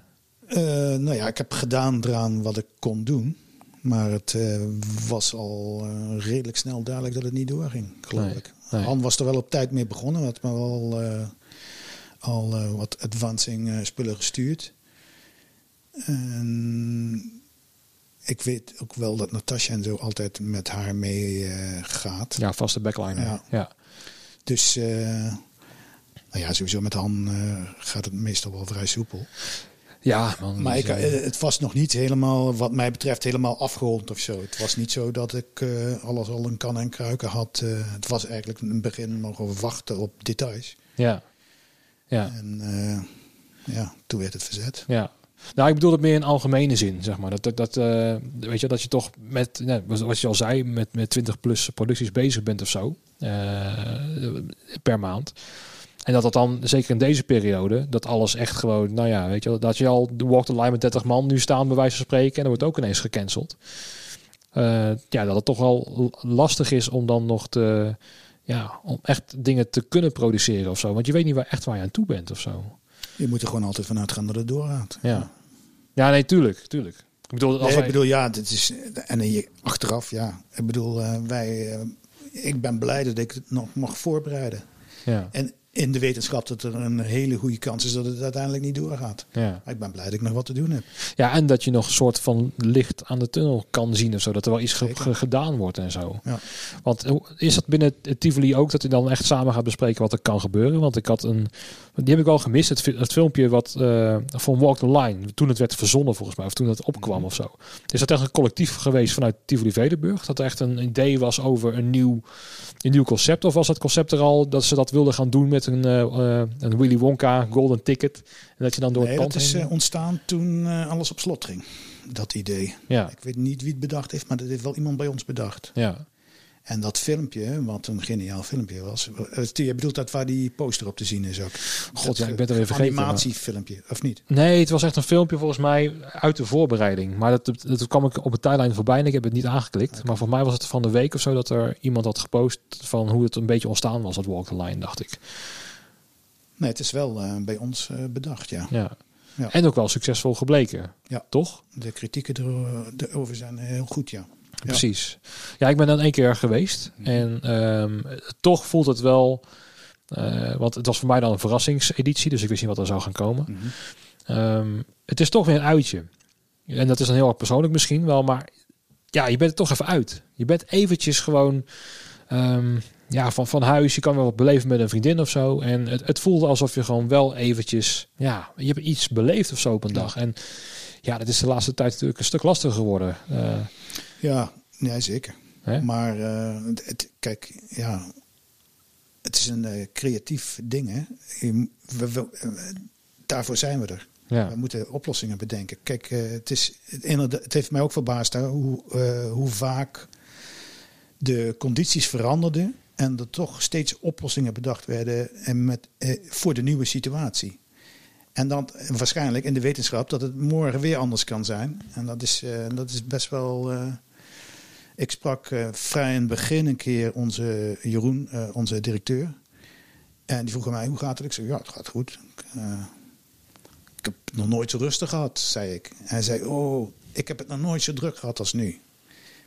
Uh, nou ja, ik heb gedaan eraan wat ik kon doen. Maar het uh, was al uh, redelijk snel duidelijk dat het niet doorging, geloof nee, ik. nee. Han was er wel op tijd mee begonnen. Had me al, al wat advancing spullen gestuurd. En ik weet ook wel dat Natasja en zo altijd met haar mee gaat. Ja, vaste backliner. Ja. ja. Dus nou ja, sowieso met Han gaat het meestal wel vrij soepel. Ja, man. Maar ik, eh, eh, het was nog niet helemaal, wat mij betreft, helemaal afgerond of zo. Het was niet zo dat ik eh, alles al een kan en kruiken had. Het was eigenlijk het begin mogen wachten op details. ja. Ja. En ja, toen werd het verzet. Ja. Nou, ik bedoel het meer in algemene zin, zeg maar. Dat, dat, dat, weet je, dat je toch met, nou, wat je al zei, met, met 20 plus producties bezig bent of zo. per maand. En dat dat dan, zeker in deze periode, dat alles echt gewoon, nou ja, weet je wel, dat je al de Walk the Line met 30 man nu staan, bij wijze van spreken, en dan wordt ook ineens gecanceld. Eh, ja, dat het toch wel lastig is om dan nog te, ja, om echt dingen te kunnen produceren of zo. Want je weet niet waar echt waar je aan toe bent of zo. Je moet er gewoon altijd vanuit gaan dat het doorgaat. Ja. Ja, nee, tuurlijk, tuurlijk. Ik bedoel, als Nee, ik bedoel, ja, dit is. En hier achteraf, ja. Ik bedoel, eh, wij. eh, ik ben blij dat ik het nog mag voorbereiden. ja, En in de wetenschap dat er een hele goede kans is dat het uiteindelijk niet doorgaat. ja. Maar ik ben blij dat ik nog wat te doen heb. ja, en dat je nog een soort van licht aan de tunnel kan zien of zo. Dat er wel iets Zeker. gedaan wordt en zo. Ja. Want is dat binnen het Tivoli ook dat je dan echt samen gaat bespreken wat er kan gebeuren? Want ik had een, die heb ik wel gemist, het, fi- het filmpje wat eh, van Walk the Line, toen het werd verzonnen volgens mij, of toen het opkwam Mhm. of zo. Is dat echt een collectief geweest vanuit Tivoli Vedenburg? Dat er echt een idee was over een nieuw, een nieuw concept? Of was het concept er al dat ze dat wilden gaan doen met een, eh, eh, een Willy Wonka golden ticket? En dat je dan door Nee, het pand dat is heen- eh, ontstaan toen alles op slot ging. Dat idee. ja, Ik weet niet wie het bedacht heeft, maar dat heeft wel iemand bij ons bedacht. ja, En dat filmpje, wat een geniaal filmpje was. eh, Je bedoelt dat waar die poster op te zien is ook. God, ja, ik ben het weer vergeten, Animatiefilmpje, of niet? Nee, het was echt een filmpje volgens mij uit de voorbereiding. Maar dat, dat, dat kwam ik op het tijdlijn voorbij en ik heb het niet aangeklikt. Maar voor mij was het van de week of zo dat er iemand had gepost van hoe het een beetje ontstaan was, dat Walk the Line, dacht ik. Nee, het is wel eh, bij ons eh, bedacht, ja. Ja. Ja. En ook wel succesvol gebleken. Ja. Toch? De kritieken er- erover zijn heel goed, ja. Precies. Ja, ik ben dan één keer geweest. Mhm. En ehm, toch voelt het wel... eh, want het was voor mij dan een verrassingseditie, dus ik wist niet wat er zou gaan komen. Mhm. Ehm, het is toch weer een uitje. En dat is dan heel erg persoonlijk misschien wel, maar ja, je bent er toch even uit. Je bent eventjes gewoon ehm, ja, van, van huis. Je kan wel wat beleven met een vriendin of zo. En het, het voelde alsof je gewoon wel eventjes, ja, je hebt iets beleefd of zo op een Ja. dag. En ja, dat is de laatste tijd natuurlijk een stuk lastiger geworden. Eh, Ja, nee, zeker. Maar eh, het, kijk, ja, het is een eh, creatief ding, hè. Je- we- we- eh, daarvoor zijn we er. Ja, We moeten oplossingen bedenken. Kijk, het, is, het heeft mij ook verbaasd hè, hoe, hoe vaak de condities veranderden en er toch steeds oplossingen bedacht werden en met, voor de nieuwe situatie. En dan waarschijnlijk in de wetenschap dat het morgen weer anders kan zijn. En dat is, dat is best wel. Eh, ik sprak eh, vrij in het begin een keer onze Jeroen, eh, onze directeur. En die vroeg aan mij: hoe gaat het? Ik zei: ja, het gaat goed. Eh, ik heb nog nooit zo rustig gehad, zei ik. Hij zei: Oh, ik heb het nog nooit zo druk gehad als nu.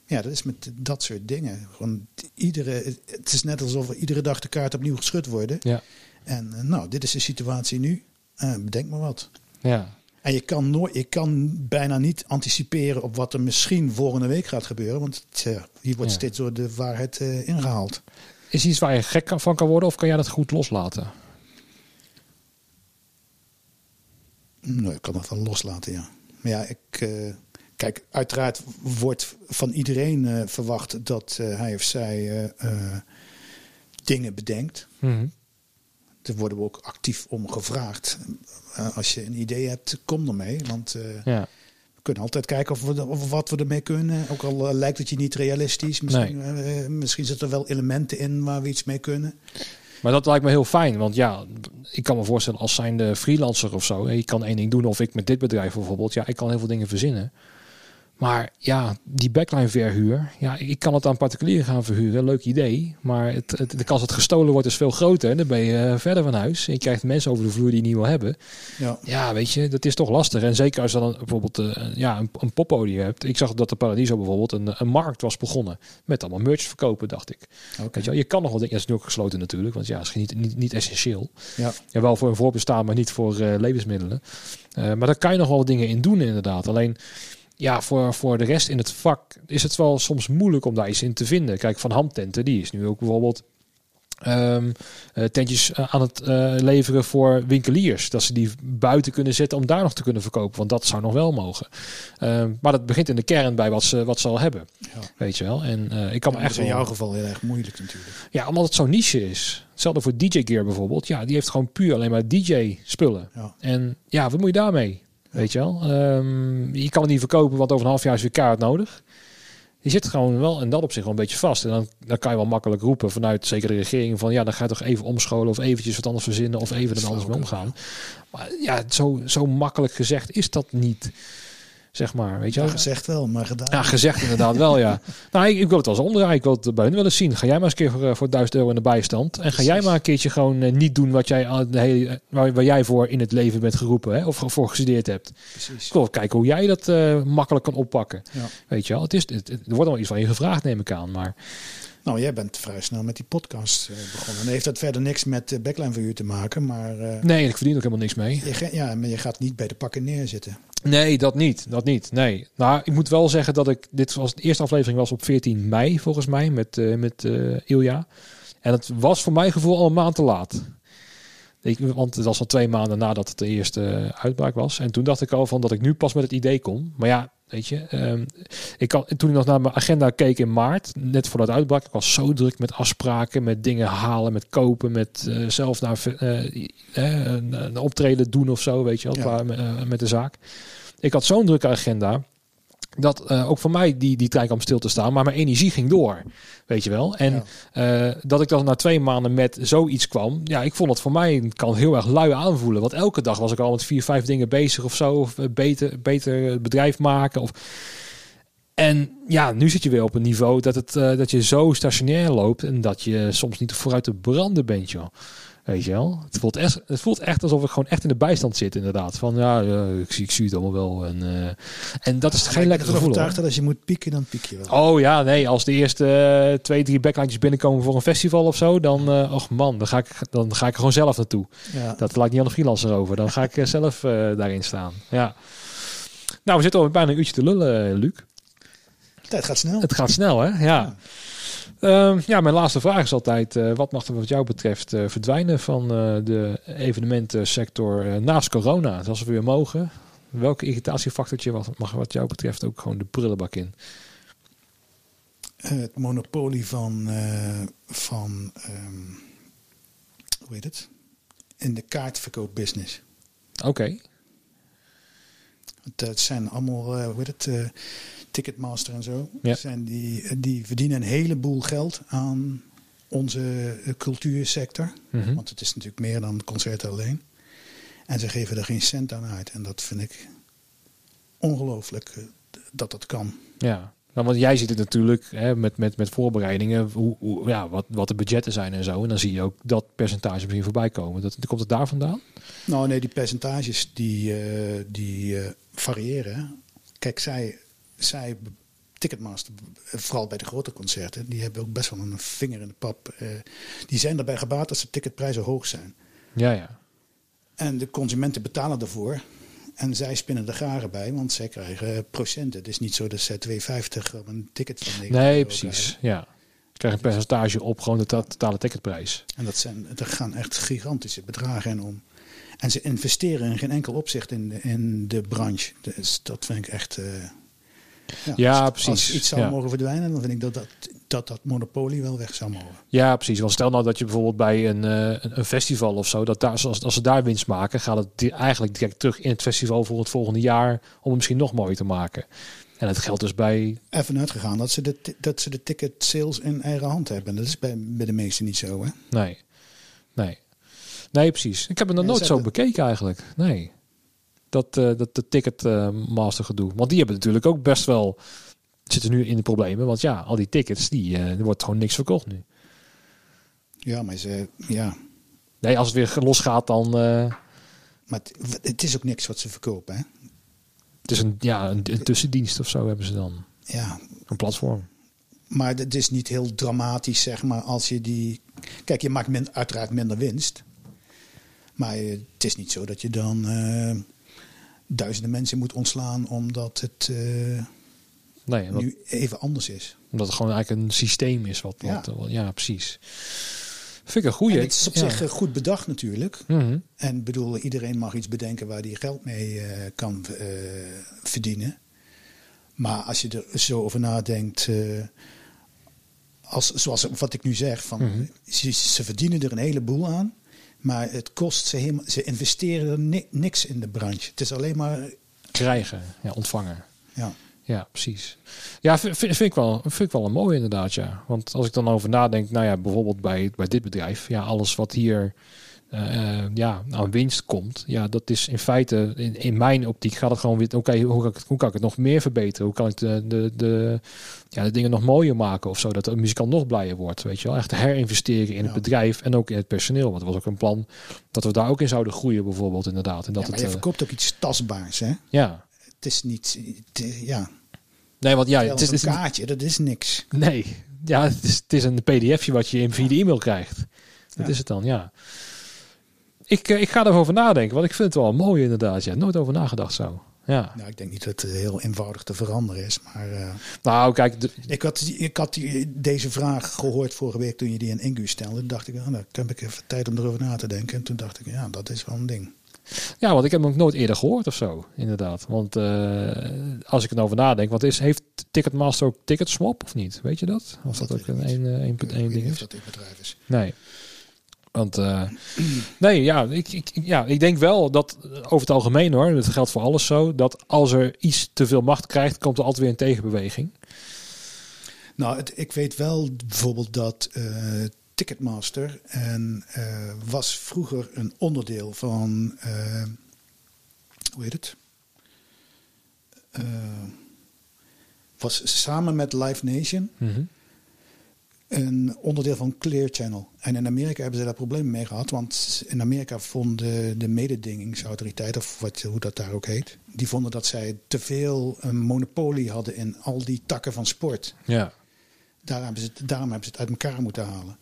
Ja, dat is met dat soort dingen. Gewoon iedere, het is net alsof er iedere dag de kaart opnieuw geschud worden. ja, En eh, nou, dit is de situatie nu. Eh, bedenk maar wat. ja. En je kan, nooit, je kan bijna niet anticiperen op wat er misschien volgende week gaat gebeuren. Want tja, hier wordt Ja. steeds door de waarheid eh, ingehaald. Is iets waar je gek van kan worden of kan jij dat goed loslaten? Nee, ik kan dat wel loslaten, ja. Maar ja, ik, eh, kijk, uiteraard wordt van iedereen eh, verwacht dat eh, hij of zij eh, eh, dingen bedenkt. Mhm. Daar worden we ook actief om gevraagd. Eh, als je een idee hebt, kom ermee. Want eh, Ja, we kunnen altijd kijken of, we, of wat we ermee kunnen. Ook al eh, lijkt het je niet realistisch. Misschien, misschien zitten er wel elementen in waar we iets mee kunnen. maar dat lijkt me heel fijn. Want ja, ik kan me voorstellen als zijnde freelancer of zo. Je kan één ding doen of ik met dit bedrijf bijvoorbeeld. Ja, ik kan heel veel dingen verzinnen. Maar ja, die backline verhuur. Ja, ik kan het aan particulieren gaan verhuren. Leuk idee. Maar het, het, de kans dat gestolen wordt is veel groter. En dan ben je eh, verder van huis. En je krijgt mensen over de vloer die niet wil hebben. Ja, Ja, weet je, dat is toch lastig. En zeker als je dan bijvoorbeeld eh, ja, een, een poppodium hebt. Ik zag dat de Paradiso bijvoorbeeld een, een markt was begonnen. Met allemaal merch verkopen, dacht ik. Weet je, wel, je kan nog wel dingen, dat is nu ook gesloten natuurlijk. Want ja, het is niet, niet, niet essentieel. Ja. Ja, wel voor een voorbestaan, maar niet voor eh, levensmiddelen. Maar daar kan je nog wel dingen in doen inderdaad. Alleen, ja, voor, voor de rest in het vak is het wel soms moeilijk om daar iets in te vinden. Kijk, Van Hamtenten, die is nu ook bijvoorbeeld ehm, eh, tentjes eh, aan het eh, leveren voor winkeliers. Dat ze die buiten kunnen zetten om daar nog te kunnen verkopen. Want dat zou nog wel mogen. Ehm, maar dat begint in de kern bij wat ze, wat ze al hebben. Ja. Weet je wel. En ik kan me echt in jouw geval heel erg moeilijk natuurlijk. Ja, omdat het zo'n niche is. Hetzelfde voor DJ Gear bijvoorbeeld. Ja, die heeft gewoon puur alleen maar DJ spullen. Ja. En ja, wat moet je daarmee? Weet je wel? Ehm, je kan het niet verkopen, want over een half jaar is weer kaart nodig. Je zit gewoon wel en dat op zich wel een beetje vast. En dan, dan kan je wel makkelijk roepen vanuit zeker de regering van ja, dan ga je toch even omscholen of eventjes wat anders verzinnen of even er anders mee omgaan. Maar ja, zo, zo makkelijk gezegd is dat niet. Zeg maar, weet je Ja, wel? gezegd wel, maar gedaan. Ja, gezegd inderdaad wel, ja. [laughs] Nou, ik, ik wil het wel eens omdraaien. Ik wil het bij hun wel eens zien. Ga jij maar eens een keer voor, eh, voor 1000 euro in de bijstand. En ga jij maar een keertje gewoon eh, niet doen wat jij, al de hele, eh, waar, waar jij voor in het leven bent geroepen. Hè, of voor gestudeerd hebt. Precies. Ik wil kijken hoe jij dat makkelijk kan oppakken. Ja. Weet je wel. Het is, het, er wordt wel iets van je gevraagd, neem ik aan. Maar Nou, jij bent vrij snel met die podcast begonnen. En heeft dat verder niks met backline voor u te maken, maar, nee, ik verdien ook helemaal niks mee. je, ja, maar je gaat niet bij de pakken neerzitten. Nee, dat niet. Dat niet. Nee. Nou, ik moet wel zeggen dat ik. Dit was de eerste aflevering was op 14 mei volgens mij met, eh met eh, Ilja. En het was voor mijn gevoel al een maand te laat. Ik, want het was al twee maanden nadat het de eerste eh, uitbraak was. En toen dacht ik al van dat ik nu pas met het idee kom. Maar ja, weet je. ehm, ik kan, toen ik nog naar mijn agenda keek in maart, net voor dat uitbraak, ik was zo druk met afspraken, met dingen halen, met kopen, met eh, zelf naar eh, een, optreden doen of zo, weet je wel, Ja. met de zaak. Ik had zo'n drukke agenda. Dat eh, ook voor mij die, die trein kwam stil te staan. Maar mijn energie ging door. Weet je wel. En Ja. eh, dat ik dan na twee maanden met zoiets kwam. Ja, ik vond het voor mij kan heel erg lui aanvoelen. Want elke dag was ik al met vier, vijf dingen bezig of zo. Of eh, beter, beter bedrijf maken. Of... En ja, nu zit je weer op een niveau dat, het, dat je zo stationair loopt. En dat je soms niet vooruit te branden bent, joh. Weet je wel? Het voelt, echt, het voelt echt alsof ik gewoon echt in de bijstand zit, inderdaad. Van ja, ik, zie, ik zie het allemaal wel. En, eh, en dat is geen ik lekker gevoel. overtuigd dat als je moet pieken, dan piek je wel. Oh ja, nee, als de eerste eh, twee, drie backlijntjes binnenkomen voor een festival of zo, dan, eh och man, dan ga, ik, dan ga ik er gewoon zelf naartoe. Ja. Dat laat ik niet aan de freelancer over. Dan ga ik zelf daarin staan. Ja. Nou, we zitten al bijna een uurtje te lullen, Luc. Tijd gaat snel. Het gaat snel, hè? Ja. Ehm, ja, mijn laatste vraag is altijd: eh, wat mag er wat jou betreft eh, verdwijnen van eh, de evenementensector naast corona? Dus als we weer mogen, welke irritatiefactortje wat- mag wat jou betreft ook gewoon de prullenbak in? Het monopolie van, van ehm, hoe heet het? In de kaartverkoopbusiness. Oké. Het zijn allemaal, hoe heet het, Ticketmaster en zo. Ja. Zijn die, die verdienen een heleboel geld aan onze eh, cultuursector. Mhm. Want het is natuurlijk meer dan concerten alleen. En ze geven er geen cent aan uit. En dat vind ik ongelooflijk eh, dat dat kan. Ja. Nou, want jij ziet het natuurlijk hè, met, met, met voorbereidingen, hoe, hoe, ja, wat, wat de budgetten zijn en zo. En dan zie je ook dat percentage misschien voorbij komen. Dat, komt het daar vandaan? Nou nee, die percentages die, eh, die variëren. Kijk, zij, zij, Ticketmaster, eh, vooral bij de grote concerten, die hebben ook best wel een vinger in de pap. Eh, die zijn erbij gebaat als de ticketprijzen hoog zijn. Ja, ja. En de consumenten betalen ervoor. En zij spinnen de garen bij, want zij krijgen procenten. Het is niet zo dat zij 2,50 op een ticket van 90 Nee, precies. krijgen. Ja. Je krijgt een percentage op gewoon de to- totale ticketprijs. En dat zijn, er gaan echt gigantische bedragen in om. En ze investeren in geen enkel opzicht in de, in de branche. Dus dat vind ik echt. eh, Ja, als, precies. Als iets zou Ja. mogen verdwijnen, dan vind ik dat dat, dat dat monopolie wel weg zou mogen. Ja, precies. Want stel nou dat je bijvoorbeeld bij een, eh, een- festival of zo, dat daar, als, als ze daar winst maken, gaat het eigenlijk direct terug in het festival voor het volgende jaar om het misschien nog mooier te maken. En het geldt dus bij. Even uitgegaan dat ze de, dat ze de ticket sales in eigen hand hebben. Dat is bij, bij de meesten niet zo. Hè? Nee. Nee. Nee, precies. Ik heb het nog nooit zo bekeken eigenlijk. Nee. Dat, eh dat de Ticketmaster gedoe. Want die hebben natuurlijk ook best wel. Zitten nu in de problemen. Want ja, al die tickets, die, eh, er wordt gewoon niks verkocht nu. Ja, maar ze, ja. Nee, als het weer losgaat, dan. eh, Maar het, het is ook niks wat ze verkopen. Hè? het is een, ja, een, een tussendienst of zo hebben ze dan. Ja, Een platform. Maar het is niet heel dramatisch, zeg maar, als je die... Kijk, je maakt min, uiteraard minder winst. Maar eh, het is niet zo dat je dan eh, duizenden mensen moet ontslaan... omdat het eh, Nee, nu even anders is. omdat het gewoon eigenlijk een systeem is. Wat, Ja. wat, wat- ja precies. Vind ik een goeie. En het is op Ja. zich eh, goed bedacht natuurlijk. Mhm. En ik bedoel, iedereen mag iets bedenken waar hij geld mee eh, kan eh, verdienen. Maar als je er zo over nadenkt, eh, als, zoals wat ik nu zeg, van, Mhm. ze, ze verdienen er een heleboel aan. Maar het kost ze helemaal, ze investeren er ni- niks in de branche. Het is alleen maar, Krijgen, ja, ontvangen. ja. Ja, precies. Ja, vind, vind, vind ik wel, vind ik wel een mooie inderdaad, ja. Want als ik dan over nadenk, nou ja, bijvoorbeeld bij, bij dit bedrijf, ja, alles wat hier eh, eh, ja, aan winst komt, ja, dat is in feite, in, in mijn optiek gaat het gewoon weer, oké, hoe, kan ik het- hoe kan ik het nog meer verbeteren? Hoe kan ik de, de, de, ja, de dingen nog mooier maken of zo, dat de muzikant nog blijer wordt, weet je wel? Echt herinvesteren in het bedrijf en ook in het personeel. Want er was ook een plan dat we daar ook in zouden groeien, bijvoorbeeld, inderdaad. En dat ja, maar het, je eh, verkoopt ook iets tastbaars, hè? ja. Het is niet, het, ja, Nee, want ja, het is, het is een kaartje, dat is niks. Nee, ja, het is, het is een pdfje wat je via de e-mail krijgt. Dat Ja. is het dan, ja. Ik, eh, ik ga erover nadenken, want ik vind het wel mooi inderdaad. Ja, nooit over nagedacht zo. Ja. Nou, ik denk niet dat het heel eenvoudig te veranderen is, maar... eh, Nou, kijk, de- Ik had, ik had die, deze vraag gehoord vorige week toen je die in Ingu stelde. Toen dacht ik, oh, nou, toen heb ik even tijd om erover na te denken. En toen dacht ik, ja, dat is wel een ding. ja, want ik heb hem ook nooit eerder gehoord of zo, inderdaad. Want eh, als ik erover nadenk, want is, heeft Ticketmaster ook Ticketswap of niet? Weet je dat? Of dat, Dat ook een, een, een, een ding is? dat dit bedrijf is. Nee. Want eh, nee, ja ik, ik, ja, ik denk wel dat eh, over het algemeen hoor, dat geldt voor alles zo, dat als er iets te veel macht krijgt, komt er altijd weer een tegenbeweging. Nou, het, ik weet wel bijvoorbeeld dat eh, Ticketmaster en, was vroeger een onderdeel van, hoe heet het? Was samen met Live Nation een onderdeel van Clear Channel. En in Amerika hebben ze daar problemen mee gehad. Want in Amerika vonden de mededingingsautoriteit, of wat, hoe dat daar ook heet... die vonden dat zij te veel een monopolie hadden in al die takken van sport. Ja. Daarom hebben, ze het, daarom hebben ze het uit elkaar moeten halen.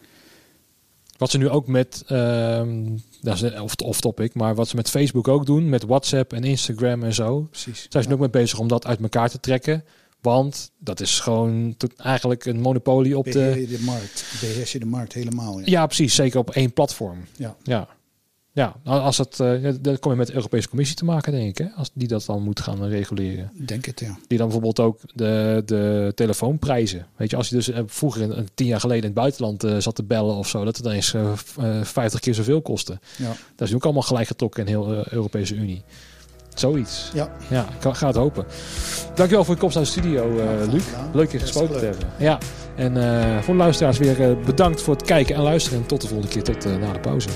Wat ze nu ook met, ehm dat is off, off topic, maar wat ze met Facebook ook doen, met WhatsApp en Instagram en zo, Precies. zijn ze nu ook mee bezig om dat uit elkaar te trekken. Want dat is gewoon eigenlijk een monopolie op Beheer de... je de markt. Beheers je de markt helemaal. Ja. Ja, precies. Zeker op één platform. Ja. Ja. Ja, nou, als dat, ja, dan kom je met de Europese Commissie te maken, denk ik. Hè? Als die dat dan moet gaan reguleren. Denk het, ja. Die dan bijvoorbeeld ook de, de telefoonprijzen. Weet je, als je dus eh, vroeger, een, een tien jaar geleden in het buitenland eh, zat te bellen of zo, dat het dan eens v- eh, 50 keer zoveel kostte. Ja. Dat is ook allemaal gelijk getrokken in heel de Europese Unie. Zoiets. ja. Ja, ik ga- het hopen. Dankjewel voor je komst naar de studio, eh, Luc. Leuk je gesproken te hebben. Ja, en eh, voor de luisteraars weer eh, bedankt voor het kijken en luisteren. En tot de volgende keer, tot na de pauze.